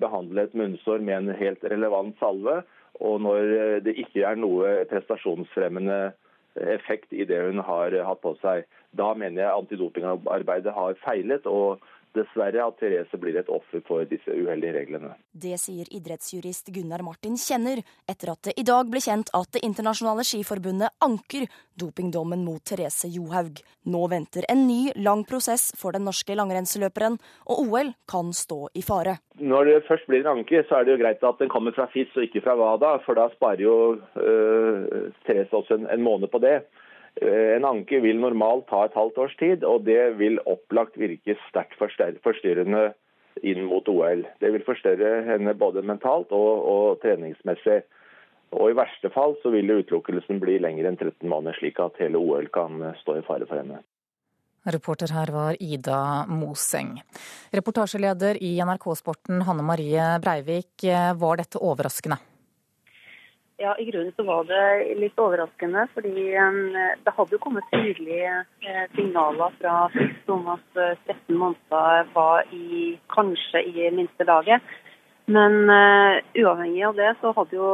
behandle et munnsår med en helt relevant salve, og når det ikke er noe prestasjonsfremmende effekt i det hun har hatt på seg. Da mener jeg antidopingarbeidet har feilet, og dessverre at Therese blir et offer for disse uheldige reglene.
Det sier idrettsjurist Gunnar Martin Kjenner, etter at det i dag ble kjent at Det internasjonale skiforbundet anker dopingdommen mot Therese Johaug. Nå venter en ny, lang prosess for den norske langrennsløperen, og OL kan stå i fare.
Når det først blir en anke, så er det jo greit at den kommer fra FIS og ikke fra WADA, for da sparer jo øh, Therese også en, en måned på det. En anke vil normalt ta et halvt års tid, og det vil opplagt virke sterkt forstyrrende inn mot OL. Det vil forstørre henne både mentalt og, og treningsmessig. Og I verste fall så vil utelukkelsen bli lengre enn 13 måneder, slik at hele OL kan stå i fare for henne.
Reporter her var Ida Moseng. Reportasjeleder i NRK Sporten Hanne Marie Breivik, var dette overraskende?
Ja, I grunnen så var det litt overraskende. fordi Det hadde jo kommet tydelige eh, signaler fra Frist om at 13 eh, måneder var i, kanskje i minste laget. Men uh, uavhengig av det, så hadde jo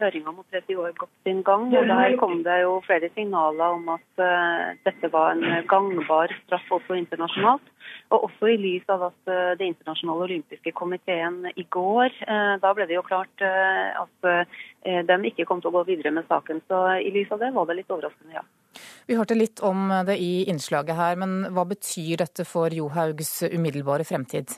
høringa mot 30 år gått sin gang. Og der kom det jo flere signaler om at uh, dette var en gangbar straff også internasjonalt. Og også i lys av at uh, Det internasjonale olympiske komiteen i går, da ble det jo klart at Eh, de ikke kom til å gå videre med saken. Så i lys av det var det litt overraskende, ja.
Vi hørte litt om det i innslaget her, men hva betyr dette for Johaugs umiddelbare fremtid?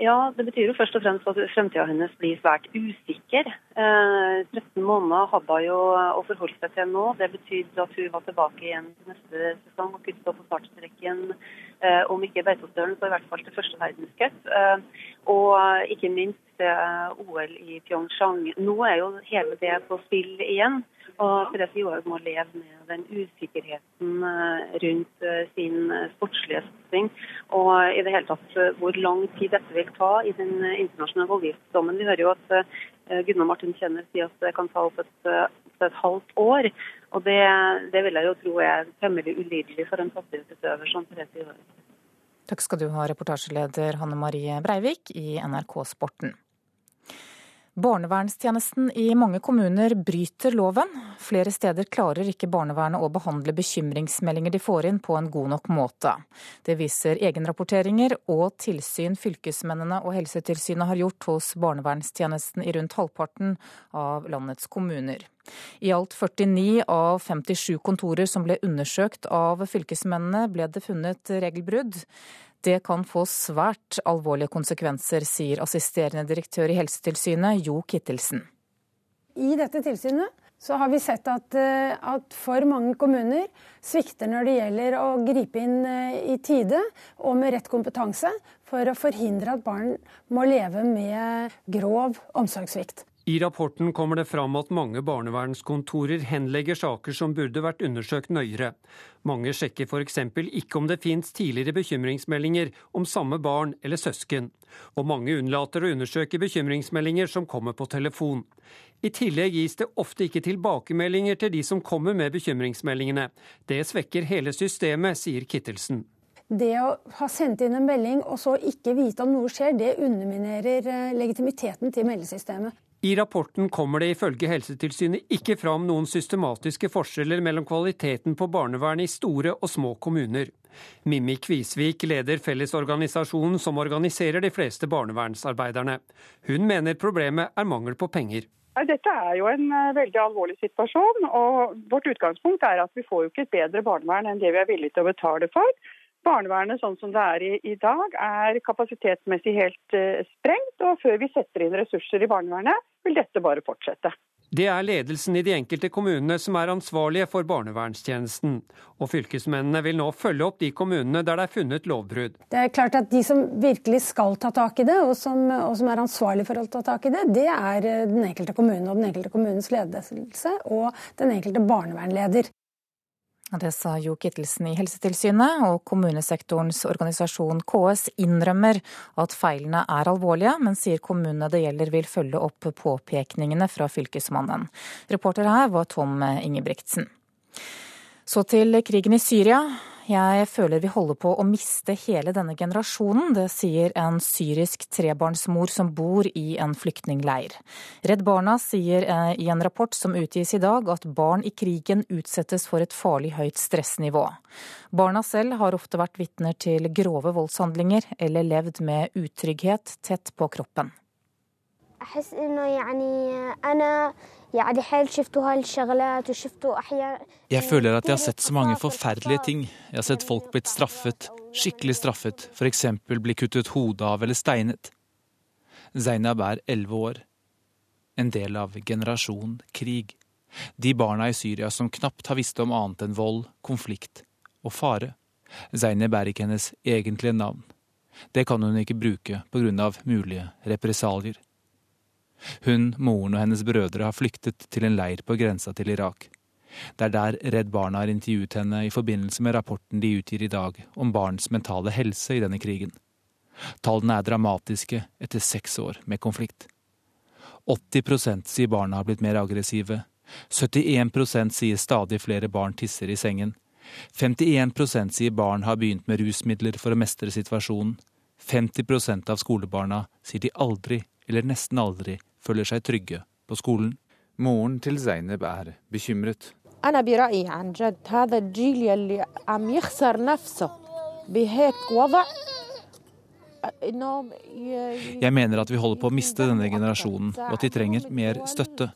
Ja, Det betyr jo først og fremst at fremtida hennes blir svært usikker. Eh, 13 måneder hadde hun jo å forholde seg til nå. Det betydde at hun var tilbake igjen til neste sesong og kunne stå på startstreken eh, om ikke Beitostølen, så i hvert fall til første verdenscup. Eh, og ikke minst til OL i Pyeongchang. Nå er jo hele det på spill igjen. Og Therese Johaug må leve med den usikkerheten eh, rundt eh, sin eh, sportslige satsing. Og i det hele tatt hvor lang tid dette vil ta i den internasjonale voldgiftsdommen. Vi hører jo at Gunnar Martin Kjenner sier at det kan ta opp et, et halvt år. Og det, det, vil jeg jo tro er temmelig ulidelig for en toppidrettsutøver som Therese Johaug.
Takk skal du ha, reportasjeleder Hanne Marie Breivik i NRK Sporten. Barnevernstjenesten i mange kommuner bryter loven. Flere steder klarer ikke barnevernet å behandle bekymringsmeldinger de får inn på en god nok måte. Det viser egenrapporteringer og tilsyn fylkesmennene og Helsetilsynet har gjort hos barnevernstjenesten i rundt halvparten av landets kommuner. I alt 49 av 57 kontorer som ble undersøkt av fylkesmennene, ble det funnet regelbrudd. Det kan få svært alvorlige konsekvenser, sier assisterende direktør i Helsetilsynet Jo Kittelsen.
I dette tilsynet så har vi sett at, eh, at, for mange kommuner svikter når det gjelder å gripe inn eh, i tide og med rett kompetanse for å forhindre at barn må leve med grov omsorgssvikt.
I rapporten kommer det fram at mange barnevernskontorer henlegger saker som burde vært undersøkt nøyere. Mange sjekker f.eks. ikke om det fins tidligere bekymringsmeldinger om samme barn eller søsken. Og mange unnlater å undersøke bekymringsmeldinger som kommer på telefon. I tillegg gis det ofte ikke tilbakemeldinger til de som kommer med bekymringsmeldingene. Det svekker hele systemet, sier Kittelsen.
Det å ha sendt inn en melding og så ikke vite om noe skjer, det underminerer eh, legitimiteten til meldesystemet.
I rapporten kommer det ifølge Helsetilsynet ikke fram noen systematiske forskjeller mellom kvaliteten på barnevernet i store og små kommuner. Mimmi Kvisvik leder Fellesorganisasjonen som organiserer de fleste barnevernsarbeiderne. Hun mener problemet er mangel på penger.
Dette er jo en eh, veldig alvorlig situasjon. og Vårt utgangspunkt er at vi får jo ikke et bedre barnevern enn det vi er villige til å betale for. Barnevernet sånn som det er i, i dag, er kapasitetsmessig helt uh, sprengt. Og før vi setter inn ressurser i barnevernet, vil dette bare fortsette.
Det er ledelsen i de enkelte kommunene som er ansvarlige for barnevernstjenesten. Og fylkesmennene vil nå følge opp de kommunene der det er funnet lovbrudd.
Det er klart at De som virkelig skal ta tak i det, og som, og som er ansvarlig for å ta tak i det, det er eh, den enkelte kommune og den enkelte kommunens ledelse og den enkelte barnevernleder.
Det sa Jo Kittelsen i Helsetilsynet, og kommunesektorens organisasjon KS innrømmer at feilene er alvorlige, men sier kommunene det gjelder vil følge opp påpekningene fra Fylkesmannen. Reporter her var Tom Ingebrigtsen. Så til krigen i Syria. Jeg føler vi holder på å miste hele denne generasjonen. Det sier en syrisk trebarnsmor som bor i en flyktningleir. Redd Barna sier eh, i en rapport som utgis i dag at barn i krigen utsettes for et farlig høyt stressnivå. Barna selv har ofte vært vitner til grove voldshandlinger eller levd med utrygghet tett på kroppen.
Jeg føler at jeg har sett så mange forferdelige ting. Jeg har sett folk blitt straffet, skikkelig straffet, f.eks. bli kuttet hodet av eller steinet. Zainab er elleve år. En del av generasjon krig. De barna i Syria som knapt har visst om annet enn vold, konflikt og fare. Zainab er ikke hennes egentlige navn. Det kan hun ikke bruke av mulige represalier. Hun, moren og hennes brødre har flyktet til en leir på grensa til Irak. Det er der Redd Barna har intervjuet henne i forbindelse med rapporten de utgir i dag om barns mentale helse i denne krigen. Tallene er dramatiske etter seks år med konflikt.
80% sier barna har blitt mer aggressive. 71% sier stadig flere barn tisser i sengen. 51% sier barn har begynt med rusmidler for å mestre situasjonen. 50% av skolebarna sier de aldri, eller nesten aldri, føler seg trygge på skolen.
Moren til Zainab er bekymret.
Jeg mener at vi holder på å miste denne generasjonen, og at de trenger mer støtte.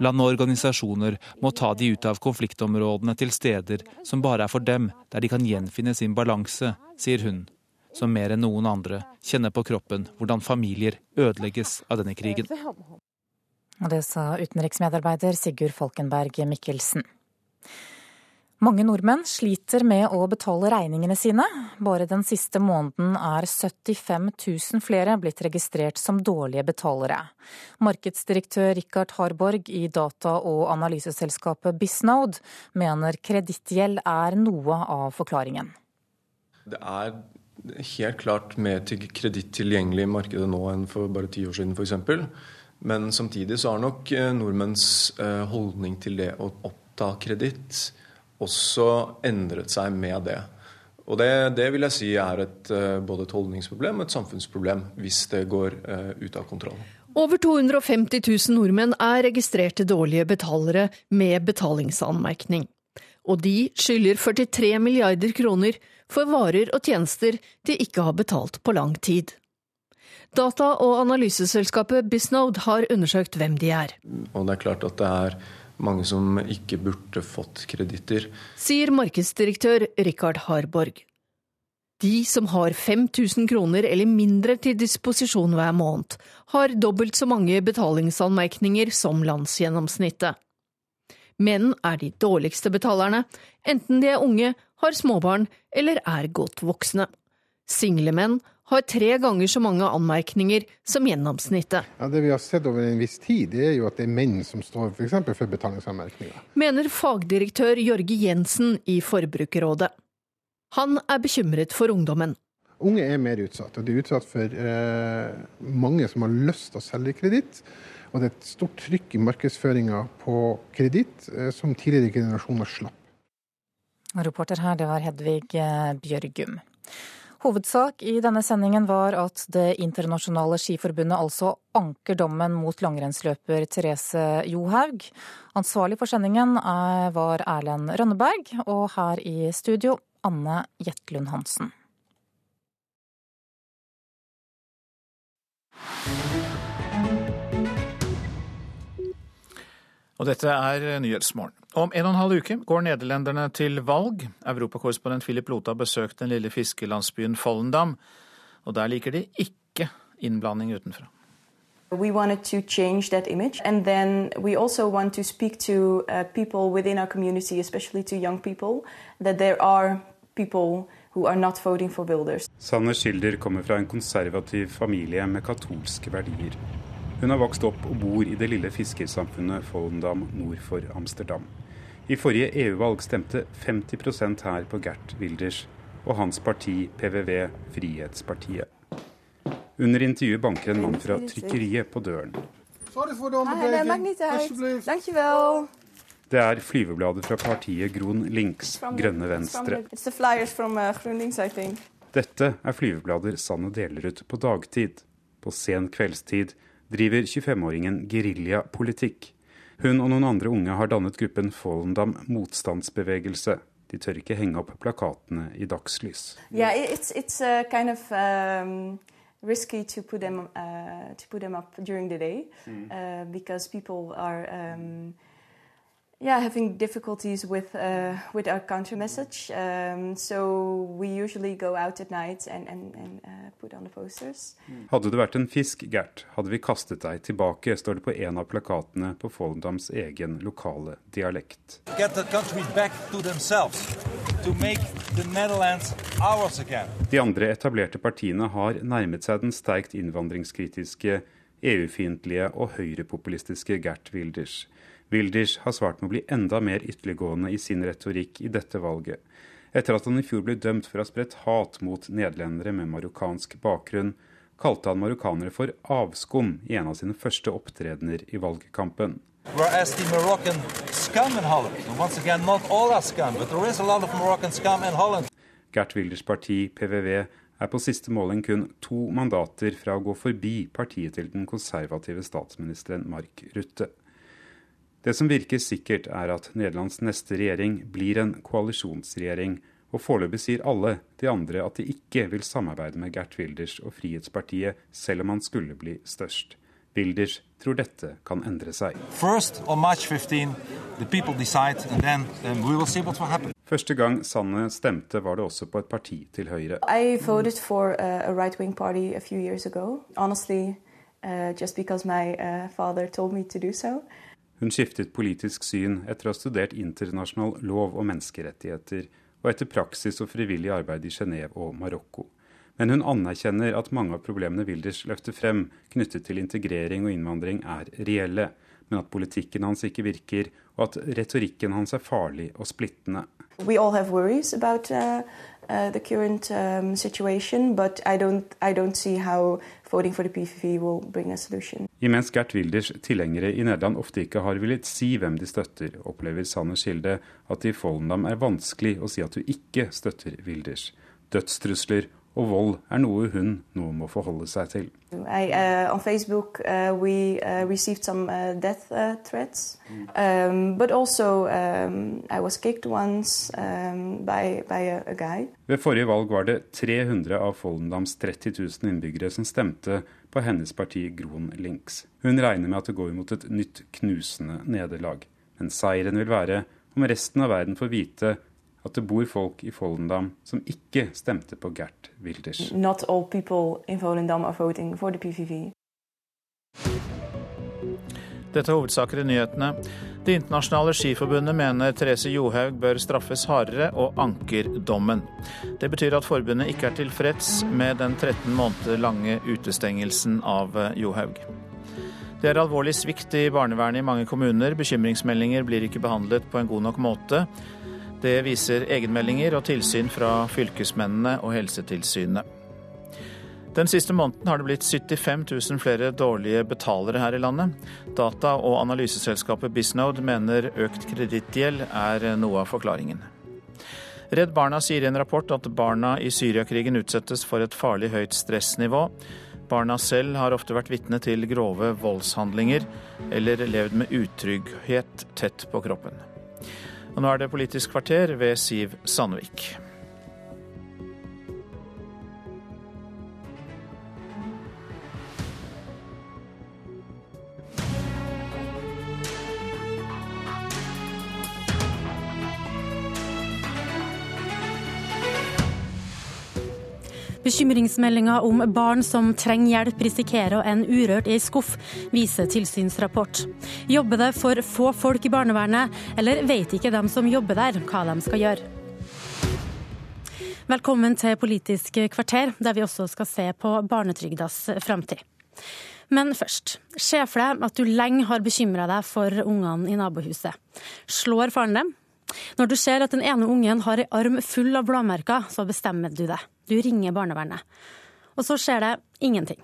Land og organisasjoner må ta de ut av konfliktområdene til steder som bare er for dem, der de kan gjenfinne sin balanse, sier hun som mer enn noen andre kjenner på kroppen hvordan familier ødelegges av denne krigen.
Og det sa utenriksmedarbeider Sigurd Falkenberg Mikkelsen. Mange nordmenn sliter med å betale regningene sine. Bare den siste måneden er 75 000 flere blitt registrert som dårlige betalere. Markedsdirektør Rikard Harborg i data- og analyseselskapet Bisnode mener kredittgjeld er noe av forklaringen.
Det er helt klart mer til kreditt tilgjengelig i markedet nå enn for bare ti år siden f.eks. Men samtidig så har nok eh, nordmenns eh, holdning til det å oppta kreditt også endret seg med det. Og det, det vil jeg si er et, eh, både et holdningsproblem og et samfunnsproblem hvis det går ut av kontroll.
Over 250 000 nordmenn er registrerte dårlige betalere med betalingsanmerkning. Og de skylder 43 milliarder kroner for varer og tjenester de ikke har betalt på lang tid. Data- og analyseselskapet Bisnode har undersøkt hvem de er,
Og det er klart at det er mange som ikke burde fått kreditter.
sier markedsdirektør Rikard Harborg. De som har 5000 kroner eller mindre til disposisjon hver måned, har dobbelt så mange betalingsanmerkninger som landsgjennomsnittet. Menn er de dårligste betalerne, enten de er unge, har småbarn eller er godt voksne. Single menn har tre ganger så mange anmerkninger som gjennomsnittet,
Ja, det vi har sett over en viss tid, det er jo at det er menn som står f.eks. For, for betalingsanmerkninger.
mener fagdirektør Jørge Jensen i Forbrukerrådet. Han er bekymret for ungdommen.
Unge er mer utsatt, og de er utsatt for eh, mange som har lyst til å selge kreditt. Og det er et stort trykk i markedsføringa på kreditt eh, som tidligere generasjoner slapp.
Reporter her, det var Hedvig eh, Bjørgum. Hovedsak i denne sendingen var at Det internasjonale skiforbundet altså anker dommen mot langrennsløper Therese Johaug. Ansvarlig for sendingen er- var Erlend Rønneberg, og her i studio Anne Jetlund Hansen.
Og dette er Nyhetsmorgen. Om en og en halv uke går nederlenderne til valg. Europakorrespondent Philip Lota besøkte den lille fiskelandsbyen Follendam, og der liker de ikke innblanding utenfra.
We wanted to change that image, and then we also want to speak to uh, people within our community, especially to young people, that there are people who are not voting for builders.
Sanne Schilder kommer fra en konservativ familie med katolske verdier. Hun har vokst opp og bor i det lille fiskersamfunnet Follendam nord for Amsterdam. I forrige EU-valg stemte 50% her på Gert Wilders og hans parti PVV, Frihetspartiet. Under intervjuet banker en mann fra trykkeriet på døren. Det er flyvebladet fra partiet Gron links, Grønne venstre.
uh.
Dette er flyveblader Sanne deler ut på dagtid. På sen kveldstid driver 25-åringen geriljapolitikk. Hun og noen andre unge har dannet gruppen Follendam motstandsbevegelse. De tør ikke henge opp plakatene i dagslys.
Yeah, it's it's kind of um, risky to put them uh, to put them up during the day uh, because people are um, yeah having difficulties with uh, with our counter message. Um, so we usually go out at night and and, and uh, put on the posters.
Hadde du vært en fisk, Gert, hadde vi kastet deg tilbake, står det på en av plakatene på Foldams egen lokale dialekt.
get the country back to themselves, to make the Netherlands ours again.
De andre etablerte partiene har nærmet seg den sterkt innvandringskritiske, EU-fiendtlige og høyrepopulistiske Gert Wilders. Wilders har svart med å bli enda mer ytterliggående i sin retorikk i dette valget. Etter at han i fjor ble dømt for å ha spredt hat mot nederlendere med marokkansk bakgrunn, kalte han marokkanere for avskum i en av sine første opptredener i valgkampen.
Whereas the Moroccan scum in Holland, and once again, not all are scum, but there is a lot of Moroccan Holland.
Gert Wilders parti, PVV, er på siste måling kun to mandater fra å gå forbi partiet til den konservative statsministeren Mark Rutte. Det som virker sikkert, er at Nederlands neste regjering blir en koalisjonsregjering, og foreløpig sier alle de andre at de ikke vil samarbeide med Gert Wilders og Frihetspartiet, selv om han skulle bli størst. Wilders tror dette kan endre seg.
First, 15, decide, then um, we will see what will happen.
Første gang Sanne stemte, var det også på et parti til høyre.
I voted for a, a right-wing party a few years ago. Honestly, uh, just because my uh, father told me to do so.
Hun skiftet politisk syn etter å ha studert internasjonal lov og menneskerettigheter, og etter praksis og frivillig arbeid i Genéve og Marokko. Men hun anerkjenner at mange av problemene Wilders løfter frem knyttet til integrering og innvandring, er reelle, men at politikken hans ikke virker, og at retorikken hans er farlig og splittende.
Vi uh, uh, the current um, situation, but I don't, I don't see how voting for the PVV will bring a solution.
Imens Gert Wilders tilhengere i Nederland ofte ikke har villet si hvem de støtter, opplever Sanner Skilde at det i Follendam er vanskelig å si at du ikke støtter Wilders. Dødstrusler og vold er noe hun nå må forholde seg til.
I, uh, Facebook, uh, we uh, received some uh, death uh, threats, um, but also um, I was kicked once um, by, by a, a guy.
Ved forrige valg var det 300 av Follendams 30 000 innbyggere som stemte på hennes parti Gron Links. Hun regner med at det går mot et nytt knusende nederlag. Men seieren vil være om resten av verden får vite at det bor folk i Follendam som ikke stemte på Gert Wilders.
Not all people in Follendam are voting for the PVV.
Dette er hovedsaker i nyhetene. Det internasjonale skiforbundet mener Therese Johaug bør straffes hardere, og anker dommen. Det betyr at forbundet ikke er tilfreds med den 13 måneder lange utestengelsen av Johaug. Det er alvorlig svikt i barnevernet i mange kommuner. Bekymringsmeldinger blir ikke behandlet på en god nok måte. Det viser egenmeldinger og tilsyn fra fylkesmennene og Helsetilsynet. Den siste måneden har det blitt 75 000 flere dårlige betalere her i landet. Data- og analyseselskapet Bisnode mener økt kredittgjeld er noe av forklaringen. Redd Barna sier i en rapport at barna i Syriakrigen utsettes for et farlig høyt stressnivå. Barna selv har ofte vært vitne til grove voldshandlinger eller levd med utrygghet tett på kroppen. Og nå er det Politisk kvarter ved Siv Sandvik.
Bekymringsmeldinga om barn som trenger hjelp, risikerer å ende urørt i ei skuff, viser tilsynsrapport. Jobber det for få folk i barnevernet, eller vet ikke de som jobber der hva de skal gjøre? Velkommen til Politisk kvarter, der vi også skal se på barnetrygdas framtid. Men først, se for deg at du lenge har bekymra deg for ungene i nabohuset. Slår faren dem? Når du ser at den ene ungen har ei arm full av blåmerker, så bestemmer du deg. Du ringer barnevernet. Og så skjer det ingenting.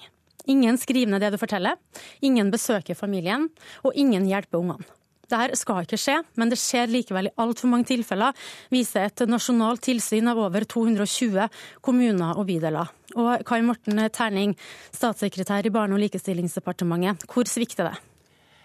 Ingen skriver ned det du forteller, ingen besøker familien, og ingen hjelper ungene. Dette skal ikke skje, men det skjer likevel i altfor mange tilfeller, viser et nasjonalt tilsyn av over 220 kommuner og bydeler. Og Kai Morten Terning, statssekretær i Barne- og likestillingsdepartementet, hvor svikter det?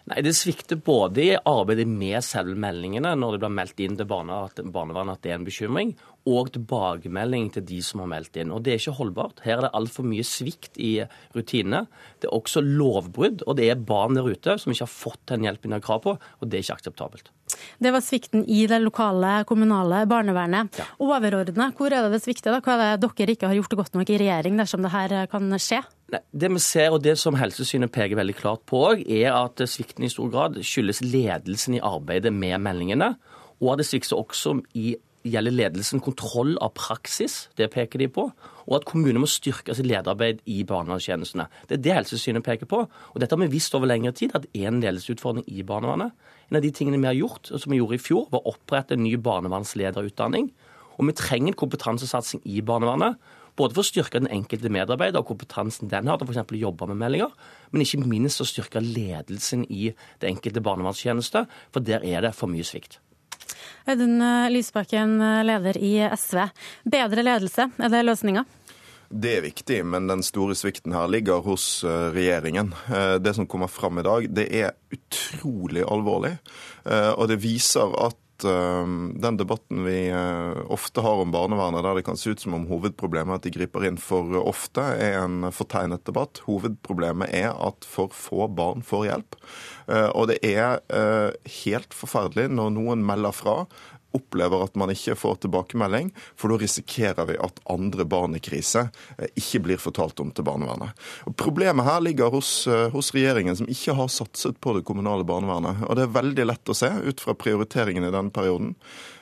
Nei, Det svikter både i arbeidet med selve meldingene, når det blir meldt inn til barnevernet at det er en bekymring, og tilbakemelding til de som har meldt inn. Og Det er ikke holdbart. Her er det altfor mye svikt i rutinene. Det er også lovbrudd, og det er barn der ute som ikke har fått den hjelpen de har krav på, og det er ikke akseptabelt.
Det var svikten i det lokale kommunale barnevernet. Ja. Overordnet, hvor er det det svikter? da? Hva er det dere ikke har gjort godt nok i regjering dersom det her kan skje?
Det vi ser, og det som Helsesynet peker veldig klart på, er at svikten i stor grad skyldes ledelsen i arbeidet med meldingene. Og at det svikter også i gjelder ledelsen kontroll av praksis, det peker de på. Og at kommunene må styrke sitt lederarbeid i barnevernstjenestene. Det er det Helsesynet peker på. Og dette har vi visst over lengre tid, at er en ledelsesutfordring i barnevernet. En av de tingene vi har gjort, som vi gjorde i fjor, var å opprette en ny barnevernslederutdanning. Og vi trenger en kompetansesatsing i barnevernet. Både for å styrke den enkelte medarbeider og kompetansen den har til f.eks. å jobbe med meldinger, men ikke minst å styrke ledelsen i det enkelte barnevernstjeneste, for der er det for mye svikt.
Audun Lysbakken, leder i SV. Bedre ledelse, er det løsninga?
Det er viktig, men den store svikten her ligger hos eh, regjeringen. Eh, det som kommer fram i dag, det er utrolig alvorlig. Eh, og det viser at den debatten vi ofte har om barnevernet, der det kan se ut som om hovedproblemet er at de griper inn for ofte, er en fortegnet debatt. Hovedproblemet er at for få barn får hjelp. Og det er helt forferdelig når noen melder fra opplever at man ikke får tilbakemelding, for da risikerer vi at andre barn i krise eh, ikke blir fortalt om til barnevernet. Og problemet her ligger hos, eh, hos, regjeringen, som ikke har satset på det kommunale barnevernet. Og det er veldig lett å se ut fra prioriteringen i denne perioden.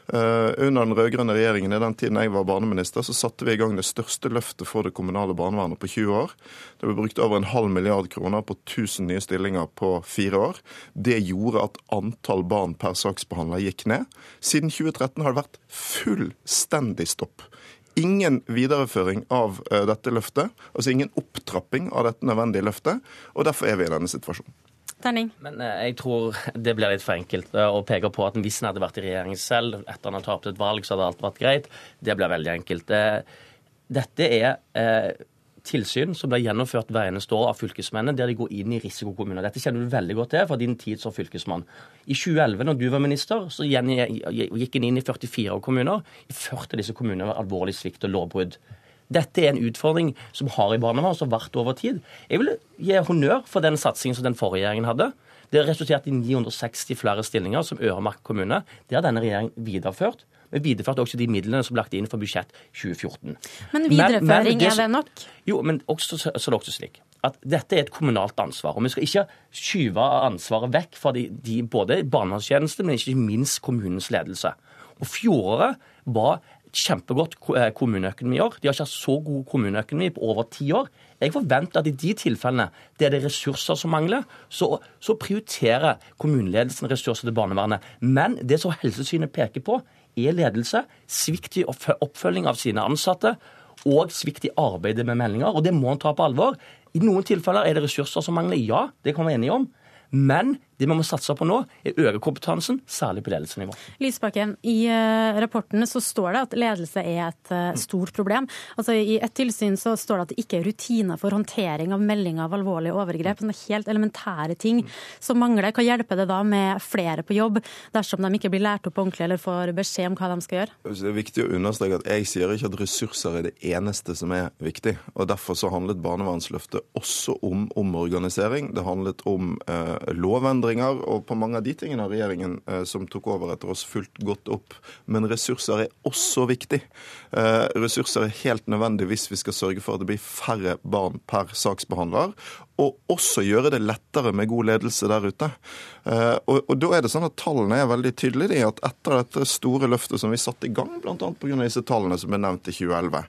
Eh, under den rød-grønne regjeringen i den tiden jeg var barneminister, så satte vi i gang det største løftet for det kommunale barnevernet på 20 år. Det ble brukt over en halv milliard kroner på 1000 nye stillinger på fire år. Det gjorde at antall barn per saksbehandler gikk ned. Siden 2013 har det vært fullstendig stopp. Ingen videreføring av eh, dette løftet, altså ingen opptrapping av dette nødvendige løftet. og Derfor er vi i denne situasjonen.
Terning.
Men eh, jeg tror det blir litt for enkelt eh, å peke på at hvis en hadde vært i regjering selv etter han har tapt et valg, så hadde alt vært greit. Det blir veldig enkelt. Eh, dette er tilsyn som blir gjennomført hver eneste år av fylkesmennene, der de går inn i risikokommuner. Dette kjenner du veldig godt til fra din tid som fylkesmann. I 2011, når du var minister, så gikk en inn i 44 kommuner. I 40 av disse kommunene var alvorlig svikt og lovbrudd. Dette er en utfordring som har i barnevernet, som har vært over tid. Jeg vil gi honnør for den satsingen som den forrige regjeringen hadde. Det har resultert i 960 flere stillinger som øremerket kommune. Det har denne regjeringen videreført. Vi videreførte også de midlene som ble lagt inn for budsjett 2014.
Men videreføring, men, men det, er det nok?
Jo, men også, så er det også slik at dette er et kommunalt ansvar. og Vi skal ikke skyve ansvaret vekk fra de, de, både barnevernstjenesten, men ikke minst kommunens ledelse. Og Fjoråret var kjempegodt eh, kommuneøkonomi i år. De har ikke hatt så god kommuneøkonomi på over ti år. Jeg forventer at i de tilfellene der det er ressurser som mangler, så, så prioriterer kommuneledelsen ressurser til barnevernet. Men det som Helsesynet peker på, er ledelse, svikt i oppfølging av sine ansatte og svikt i arbeidet med meldinger. Og det må en ta på alvor. I noen tilfeller er det ressurser som mangler. Ja, det kan vi være enige om. Men det vi må satse på nå, er å øke kompetansen, særlig på ledelsesnivå.
Lysbakken, I uh, rapportene så står det at ledelse er et uh, stort problem. Altså I et tilsyn så står det at det ikke er rutiner for håndtering av meldinger av alvorlige overgrep. Sånne helt elementære ting som mangler. Hva hjelper det da med flere på jobb, dersom de ikke blir lært opp ordentlig eller får beskjed om hva de skal gjøre?
Det er viktig å understreke at jeg sier ikke at ressurser er det eneste som er viktig. og Derfor så handlet barnevernsløftet også om omorganisering. Det handlet om eh, lovendring endringer, og på mange av de tingene har regjeringen eh, som tok over etter oss, fulgt godt opp. Men ressurser er også viktig. Eh, ressurser er helt nødvendig hvis vi skal sørge for at det blir færre barn per saksbehandler, og også gjøre det lettere med god ledelse der ute. Eh, og, og da er det sånn at Tallene er veldig tydelige i at etter dette store løftet som vi satte i gang, bl.a. pga. disse tallene som ble nevnt i 2011,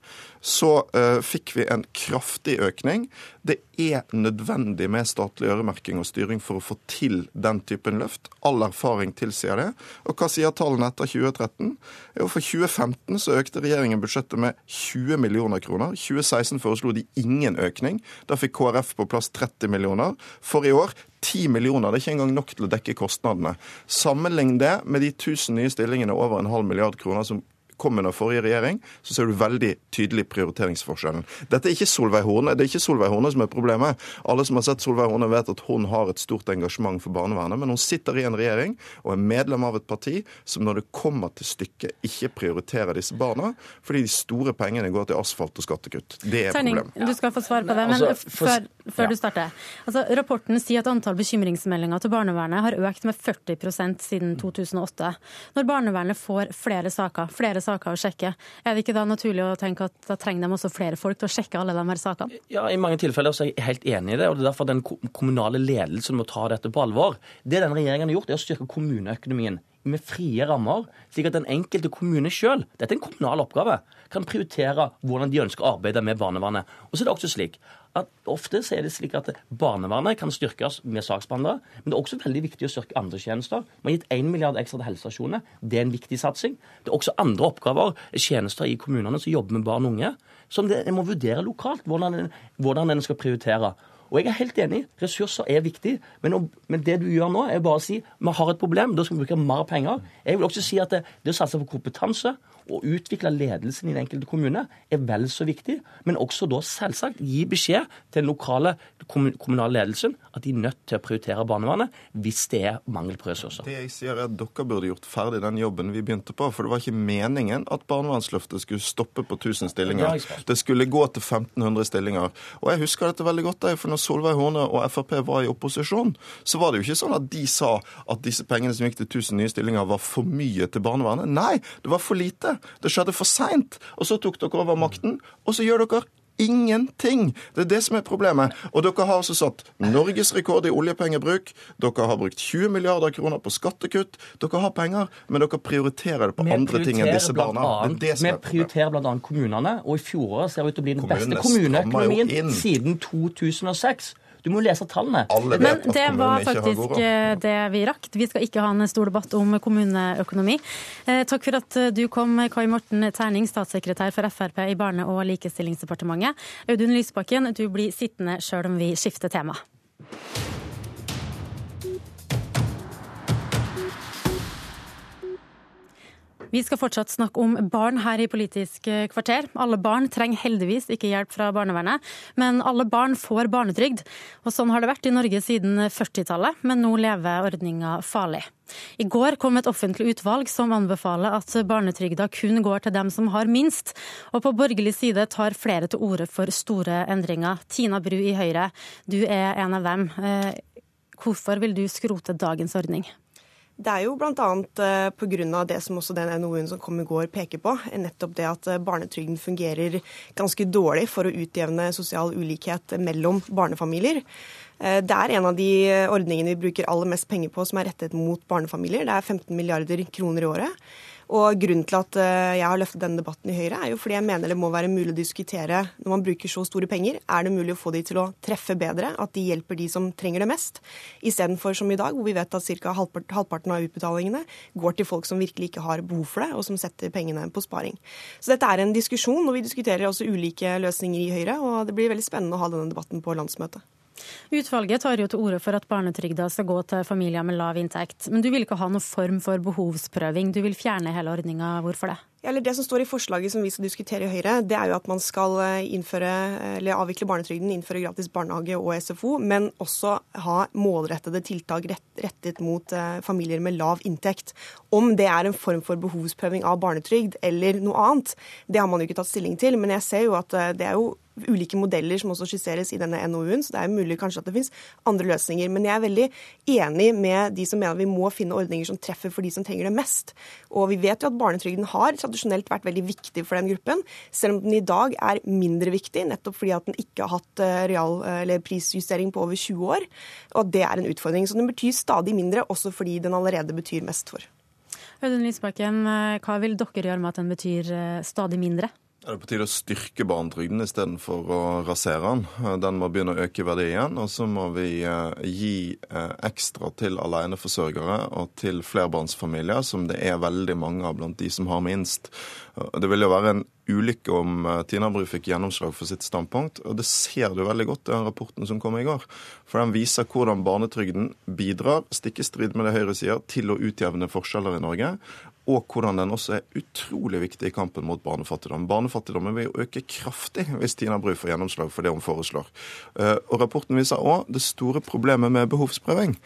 så uh, fikk vi en kraftig økning. Det er nødvendig med statlig øremerking og styring for å få til den typen løft. All erfaring tilsier det. Og hva sier tallene etter 2013? Jo, for 2015 så økte regjeringen budsjettet med 20 millioner kroner. 2016 foreslo de ingen økning. Da fikk KrF på plass 30 millioner. For i år 10 millioner. Det er ikke engang nok til å dekke kostnadene. Sammenlign det med de 1000 nye stillingene over en halv milliard kroner som kom under forrige regjering, så ser du veldig tydelig prioriteringsforskjellen. Dette er ikke Solveig Horne, Det er ikke Solveig Horne som er problemet. Alle som har sett Solveig Horne, vet at hun har et stort engasjement for barnevernet, men hun sitter i en regjering og er medlem av et parti som når det kommer til stykket, ikke prioriterer disse barna, fordi de store pengene går til asfalt og skattekutt. Det er
Terning,
problemet.
Du skal få svar på det, men altså, før, før ja. du starter. Altså, rapporten sier at antall bekymringsmeldinger til barnevernet har økt med 40% siden 2008. Når barnevernet får flere saker, flere saker å sjekke. Er det ikke da naturlig å tenke at da trenger de også flere folk til å sjekke alle de her sakene?
Ja, I mange tilfeller så er jeg helt enig i det. og Det er derfor den kommunale ledelsen må ta dette på alvor. Det denne regjeringen har gjort, er å styrke kommuneøkonomien med frie rammer, slik at den enkelte kommune sjøl, dette er en kommunal oppgave, kan prioritere hvordan de ønsker å arbeide med barnevernet. Og så er det også slik at ofte så er det slik at barnevernet kan styrkes med saksbehandlere, men det er også veldig viktig å styrke andre tjenester. Vi har gitt 1 milliard ekstra til helsestasjonene. Det er en viktig satsing. Det er også andre oppgaver, tjenester i kommunene som jobber med barn og unge, som det, en må vurdere lokalt hvordan, hvordan en skal prioritere. Og jeg er helt enig, ressurser er viktig, men, men, det du gjør nå, er bare å si vi har et problem, da skal vi bruke mer penger. Jeg vil også si at det, det å satse på kompetanse å utvikle ledelsen i den enkelte kommune er vel så viktig. Men også da selvsagt gi beskjed til den lokale kommunale ledelsen at de er nødt til å prioritere barnevernet hvis det er mangel på ressurser.
Det jeg sier er at Dere burde gjort ferdig den jobben vi begynte på. For det var ikke meningen at barnevernsløftet skulle stoppe på 1000 stillinger. Det skulle gå til 1500 stillinger. Og jeg husker dette veldig godt, for når Solveig Horne og Frp var i opposisjon, så var det jo ikke sånn at de sa at disse pengene som gikk til 1000 nye stillinger, var for mye til barnevernet. Nei, det var for lite. Det skjedde for seint. Og så tok dere over makten, og så gjør dere ingenting. Det er det som er problemet. Og dere har altså satt Norges rekord i oljepengebruk. Dere har brukt 20 milliarder kroner på skattekutt. Dere har penger, men dere prioriterer det på vi andre ting enn disse barna.
Annet, det det vi prioriterer bl.a. kommunene, og i fjoråret ser det ut til å bli den beste kommuneøkonomien siden 2006. Du må lese tallene.
Alle vet Men det var faktisk eh, det vi rakk. Vi skal ikke ha en stor debatt om kommuneøkonomi. Eh, takk for at du kom, Kai Morten Terning, statssekretær for Frp i Barne- og likestillingsdepartementet. Audun Lysbakken, du blir sittende sjøl om vi skifter tema. Vi skal fortsatt snakke om barn her i Politisk kvarter. Alle barn trenger heldigvis ikke hjelp fra barnevernet, men alle barn får barnetrygd. Og sånn har det vært i Norge siden 40-tallet, men nå lever ordninga farlig. I går kom et offentlig utvalg som anbefaler at barnetrygda kun går til dem som har minst, og på borgerlig side tar flere til orde for store endringer. Tina Bru i Høyre, du er en av dem. Eh, hvorfor vil du skrote dagens ordning?
Det er jo bl.a. Eh, pga. det som også den NOU-en som kom i går peker på, nettopp det at eh, barnetrygden fungerer ganske dårlig for å utjevne sosial ulikhet mellom barnefamilier. Eh, det er en av de ordningene vi bruker aller mest penger på som er rettet mot barnefamilier. Det er 15 milliarder kroner i året. Og Grunnen til at eh, jeg har løftet denne debatten i Høyre, er jo fordi jeg mener det må være mulig å diskutere når man bruker så store penger, er det mulig å få de til å treffe bedre, at de hjelper de som trenger det mest, istedenfor som i dag, hvor vi vet at ca. halvparten av utbetalingene går til folk som virkelig ikke har behov for det, og som setter pengene på sparing. Så dette er en diskusjon, og vi diskuterer også ulike løsninger i Høyre, og det blir veldig spennende å ha denne debatten på landsmøtet.
Utvalget tar jo til orde for at barnetrygda skal gå til familier med lav inntekt. Men du vil ikke ha noen form for behovsprøving, du vil fjerne hele ordninga. Hvorfor det?
Eller Det som står i forslaget som vi skal diskutere i Høyre, det er jo at man skal eh, innføre, eller avvikle barnetrygden, innføre gratis barnehage og SFO, men også ha målrettede tiltak rettet mot eh, familier med lav inntekt. Om det er en form for behovsprøving av barnetrygd eller noe annet, det har man jo ikke tatt stilling til. Men jeg ser jo at eh, det er jo ulike modeller som også skisseres i denne NOU-en, så det er mulig kanskje at det finnes andre løsninger. Men jeg er veldig enig med de som mener vi må finne ordninger som treffer for de som trenger det mest. Og vi vet jo at barnetrygden har tradisjonelt vært veldig viktig for den gruppen, selv om den i dag er mindre viktig, nettopp fordi at den ikke har hatt eh, real, eller prisjustering på over 20 år. Og det er en utfordring. Så den betyr stadig mindre, også fordi den allerede betyr mest for.
Audun Lysbakken, eh, hva vil dere gjøre med at den betyr eh, stadig mindre?
Er det på tide å styrke barnetrygden istedenfor å rasere den? Den må begynne å øke verdi igjen. Og så må vi eh, gi eh, ekstra til aleneforsørgere og til flerbarnsfamilier, som det er veldig mange av blant de som har minst. Det ville jo være en ulykke om eh, Tina Bru fikk gjennomslag for sitt standpunkt. Og det ser du veldig godt i den rapporten som kom i går. For den viser hvordan barnetrygden bidrar, stikk i strid med det Høyre sier, til å utjevne forskjeller i Norge og hvordan den også er utrolig viktig i kampen mot barnefattigdom. Barnefattigdommen vil jo øke kraftig hvis Tina Bru får gjennomslag for det hun foreslår. Eh, og Rapporten viser òg det store problemet med behovsprøving.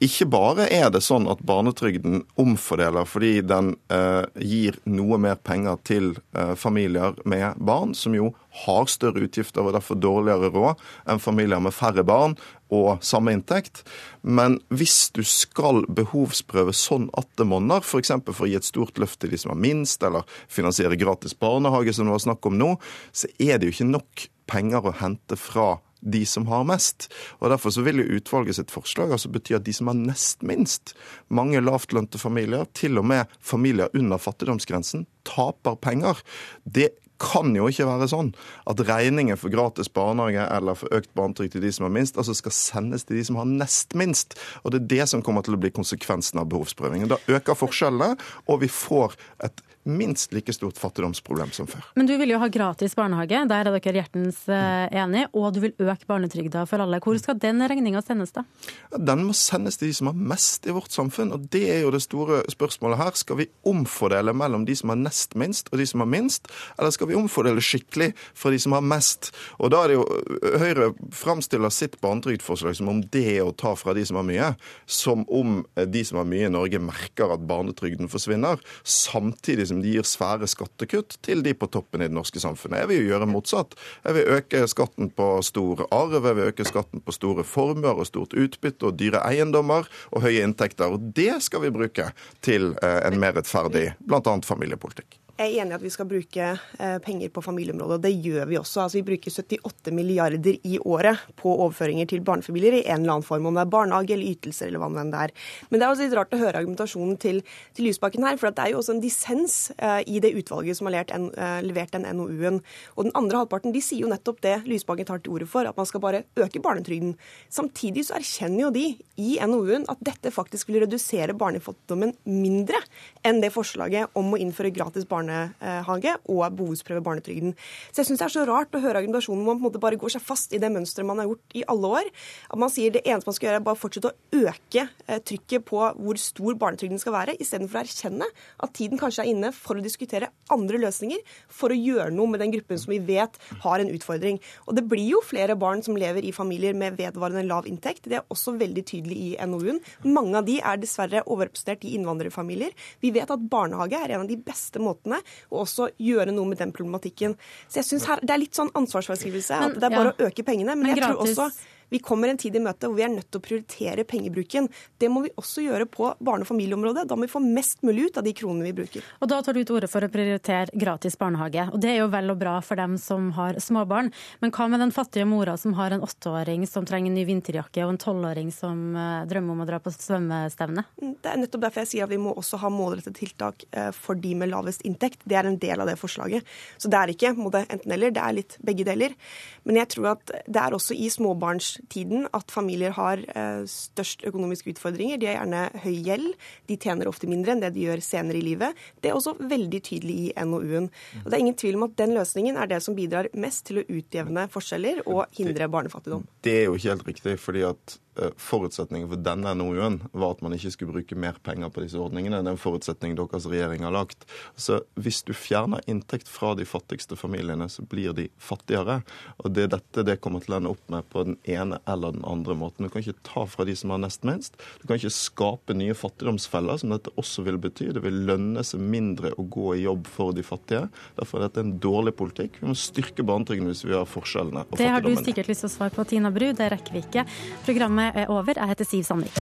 Ikke bare er det sånn at barnetrygden omfordeler fordi den eh, gir noe mer penger til eh, familier med barn, som jo har større utgifter og derfor dårligere råd enn familier med færre barn og samme inntekt. Men hvis du skal behovsprøve sånn at det monner, f.eks. For, for å gi et stort løft til de som har minst, eller finansiere gratis barnehage, som det var snakk om nå, så er det jo ikke nok penger å hente fra de som har mest. Og Derfor så vil jo utvalget sitt forslag altså bety at de som har nest minst, mange lavtlønte familier, til og med familier under fattigdomsgrensen, taper penger. Det kan jo ikke være sånn at regningen for gratis barnehage eller for økt barnetrygd til de som har minst, altså skal sendes til de som har nest minst. Og det er det som kommer til å bli konsekvensen av behovsprøvingen. Da øker forskjellene, og vi får et minst like stort fattigdomsproblem som før.
Men du vil jo ha gratis barnehage, der er dere hjertens eh, enige, og du vil øke barnetrygda for alle. Hvor skal den regninga sendes, da?
Den må sendes til de som har mest i vårt samfunn, og det er jo det store spørsmålet her. Skal vi omfordele mellom de som har nest minst og de som har minst, eller skal vi omfordele skikkelig fra de som har mest? Og da er det jo Høyre framstiller sitt barnetrygdforslag som om det er å ta fra de som har mye, som om de som har mye i Norge merker at barnetrygden forsvinner, samtidig som de gir svære skattekutt til de på toppen i det norske samfunnet. Jeg vil jo gjøre motsatt. Jeg vil øke skatten på stor arv, jeg vil øke skatten på store formuer og stort utbytte og dyre eiendommer og høye inntekter. Og det skal vi bruke til eh, en mer rettferdig bl.a. familiepolitikk.
Jeg er enig i at vi skal bruke eh, penger på familieområdet. og Det gjør vi også. Altså, vi bruker 78 milliarder i året på overføringer til barnefamilier i en eller annen form, om det er barnehage eller ytelser eller hva enn det er. Men det er også litt rart å høre argumentasjonen til, til Lysbakken her, for det er jo også en dissens uh, i det utvalget som har levert, en, uh, levert den NOU-en. Og den andre halvparten de sier jo nettopp det Lysbakken tar til orde for, at man skal bare øke barnetrygden. Samtidig så erkjenner jo de i NOU-en at dette faktisk vil redusere barnefattigdommen mindre enn det forslaget om å innføre gratis barnehage barnehage og behovsprøve barnetrygden. Så jeg syns det er så rart å høre argumentasjonen hvor man på en måte bare går seg fast i det mønsteret man har gjort i alle år. At man sier det eneste man skal gjøre, er bare fortsette å øke eh, trykket på hvor stor barnetrygden skal være, istedenfor å erkjenne at tiden kanskje er inne for å diskutere andre løsninger for å gjøre noe med den gruppen som vi vet har en utfordring. Og det blir jo flere barn som lever i familier med vedvarende lav inntekt. Det er også veldig tydelig i NOU-en. Mange av de er dessverre overrepresentert i innvandrerfamilier. Vi vet at barnehage er en av de beste måtene samfunnet, og også gjøre noe med den problematikken. Så jeg synes her, Det er litt sånn ansvarsfraskrivelse. at det er bare ja. å øke pengene. Men, men jeg tror også vi kommer en tid i møte hvor vi er nødt til å prioritere pengebruken. Det må vi også gjøre på barne- og familieområdet. Da må vi få mest mulig ut av de kronene vi bruker.
Og Da tar du til orde for å prioritere gratis barnehage. Og Det er jo vel og bra for dem som har småbarn. Men hva med den fattige mora som har en åtteåring som trenger en ny vinterjakke, og en tolvåring som eh, drømmer om å dra på svømmestevne?
Mm, det er nettopp derfor jeg sier at vi må også ha målrettede tiltak eh, for de med lavest inntekt. Det er en del av det forslaget. Så det er ikke enten-eller, det er litt begge deler. Men jeg tror at det er også i småbarns tiden at familier har eh, størst økonomiske utfordringer. De har gjerne høy gjeld, de tjener ofte mindre enn det de gjør senere i livet. Det er også veldig tydelig i NOU-en. Og Det er ingen tvil om at den løsningen er det som bidrar mest til å utjevne forskjeller og hindre barnefattigdom.
Det er jo ikke helt riktig, fordi at forutsetningen for denne NOU-en var at man ikke skulle bruke mer penger på disse ordningene. Det er en forutsetning deres regjering har lagt. Så hvis du fjerner inntekt fra de fattigste familiene, så blir de fattigere. Og det er dette det kommer til å ende opp med på den ene eller den andre måten. Du kan ikke ta fra de som har nest minst. Du kan ikke skape nye fattigdomsfeller, som dette også vil bety. Det vil lønne seg mindre å gå i jobb for de fattige. Derfor er dette en dårlig politikk. Vi må styrke barnetrygden hvis vi har forskjellene.
det har du sikkert lyst til å svare på, Tina Bru. Det rekker vi ikke. Programmet er over. Jeg heter Siv Sandvik.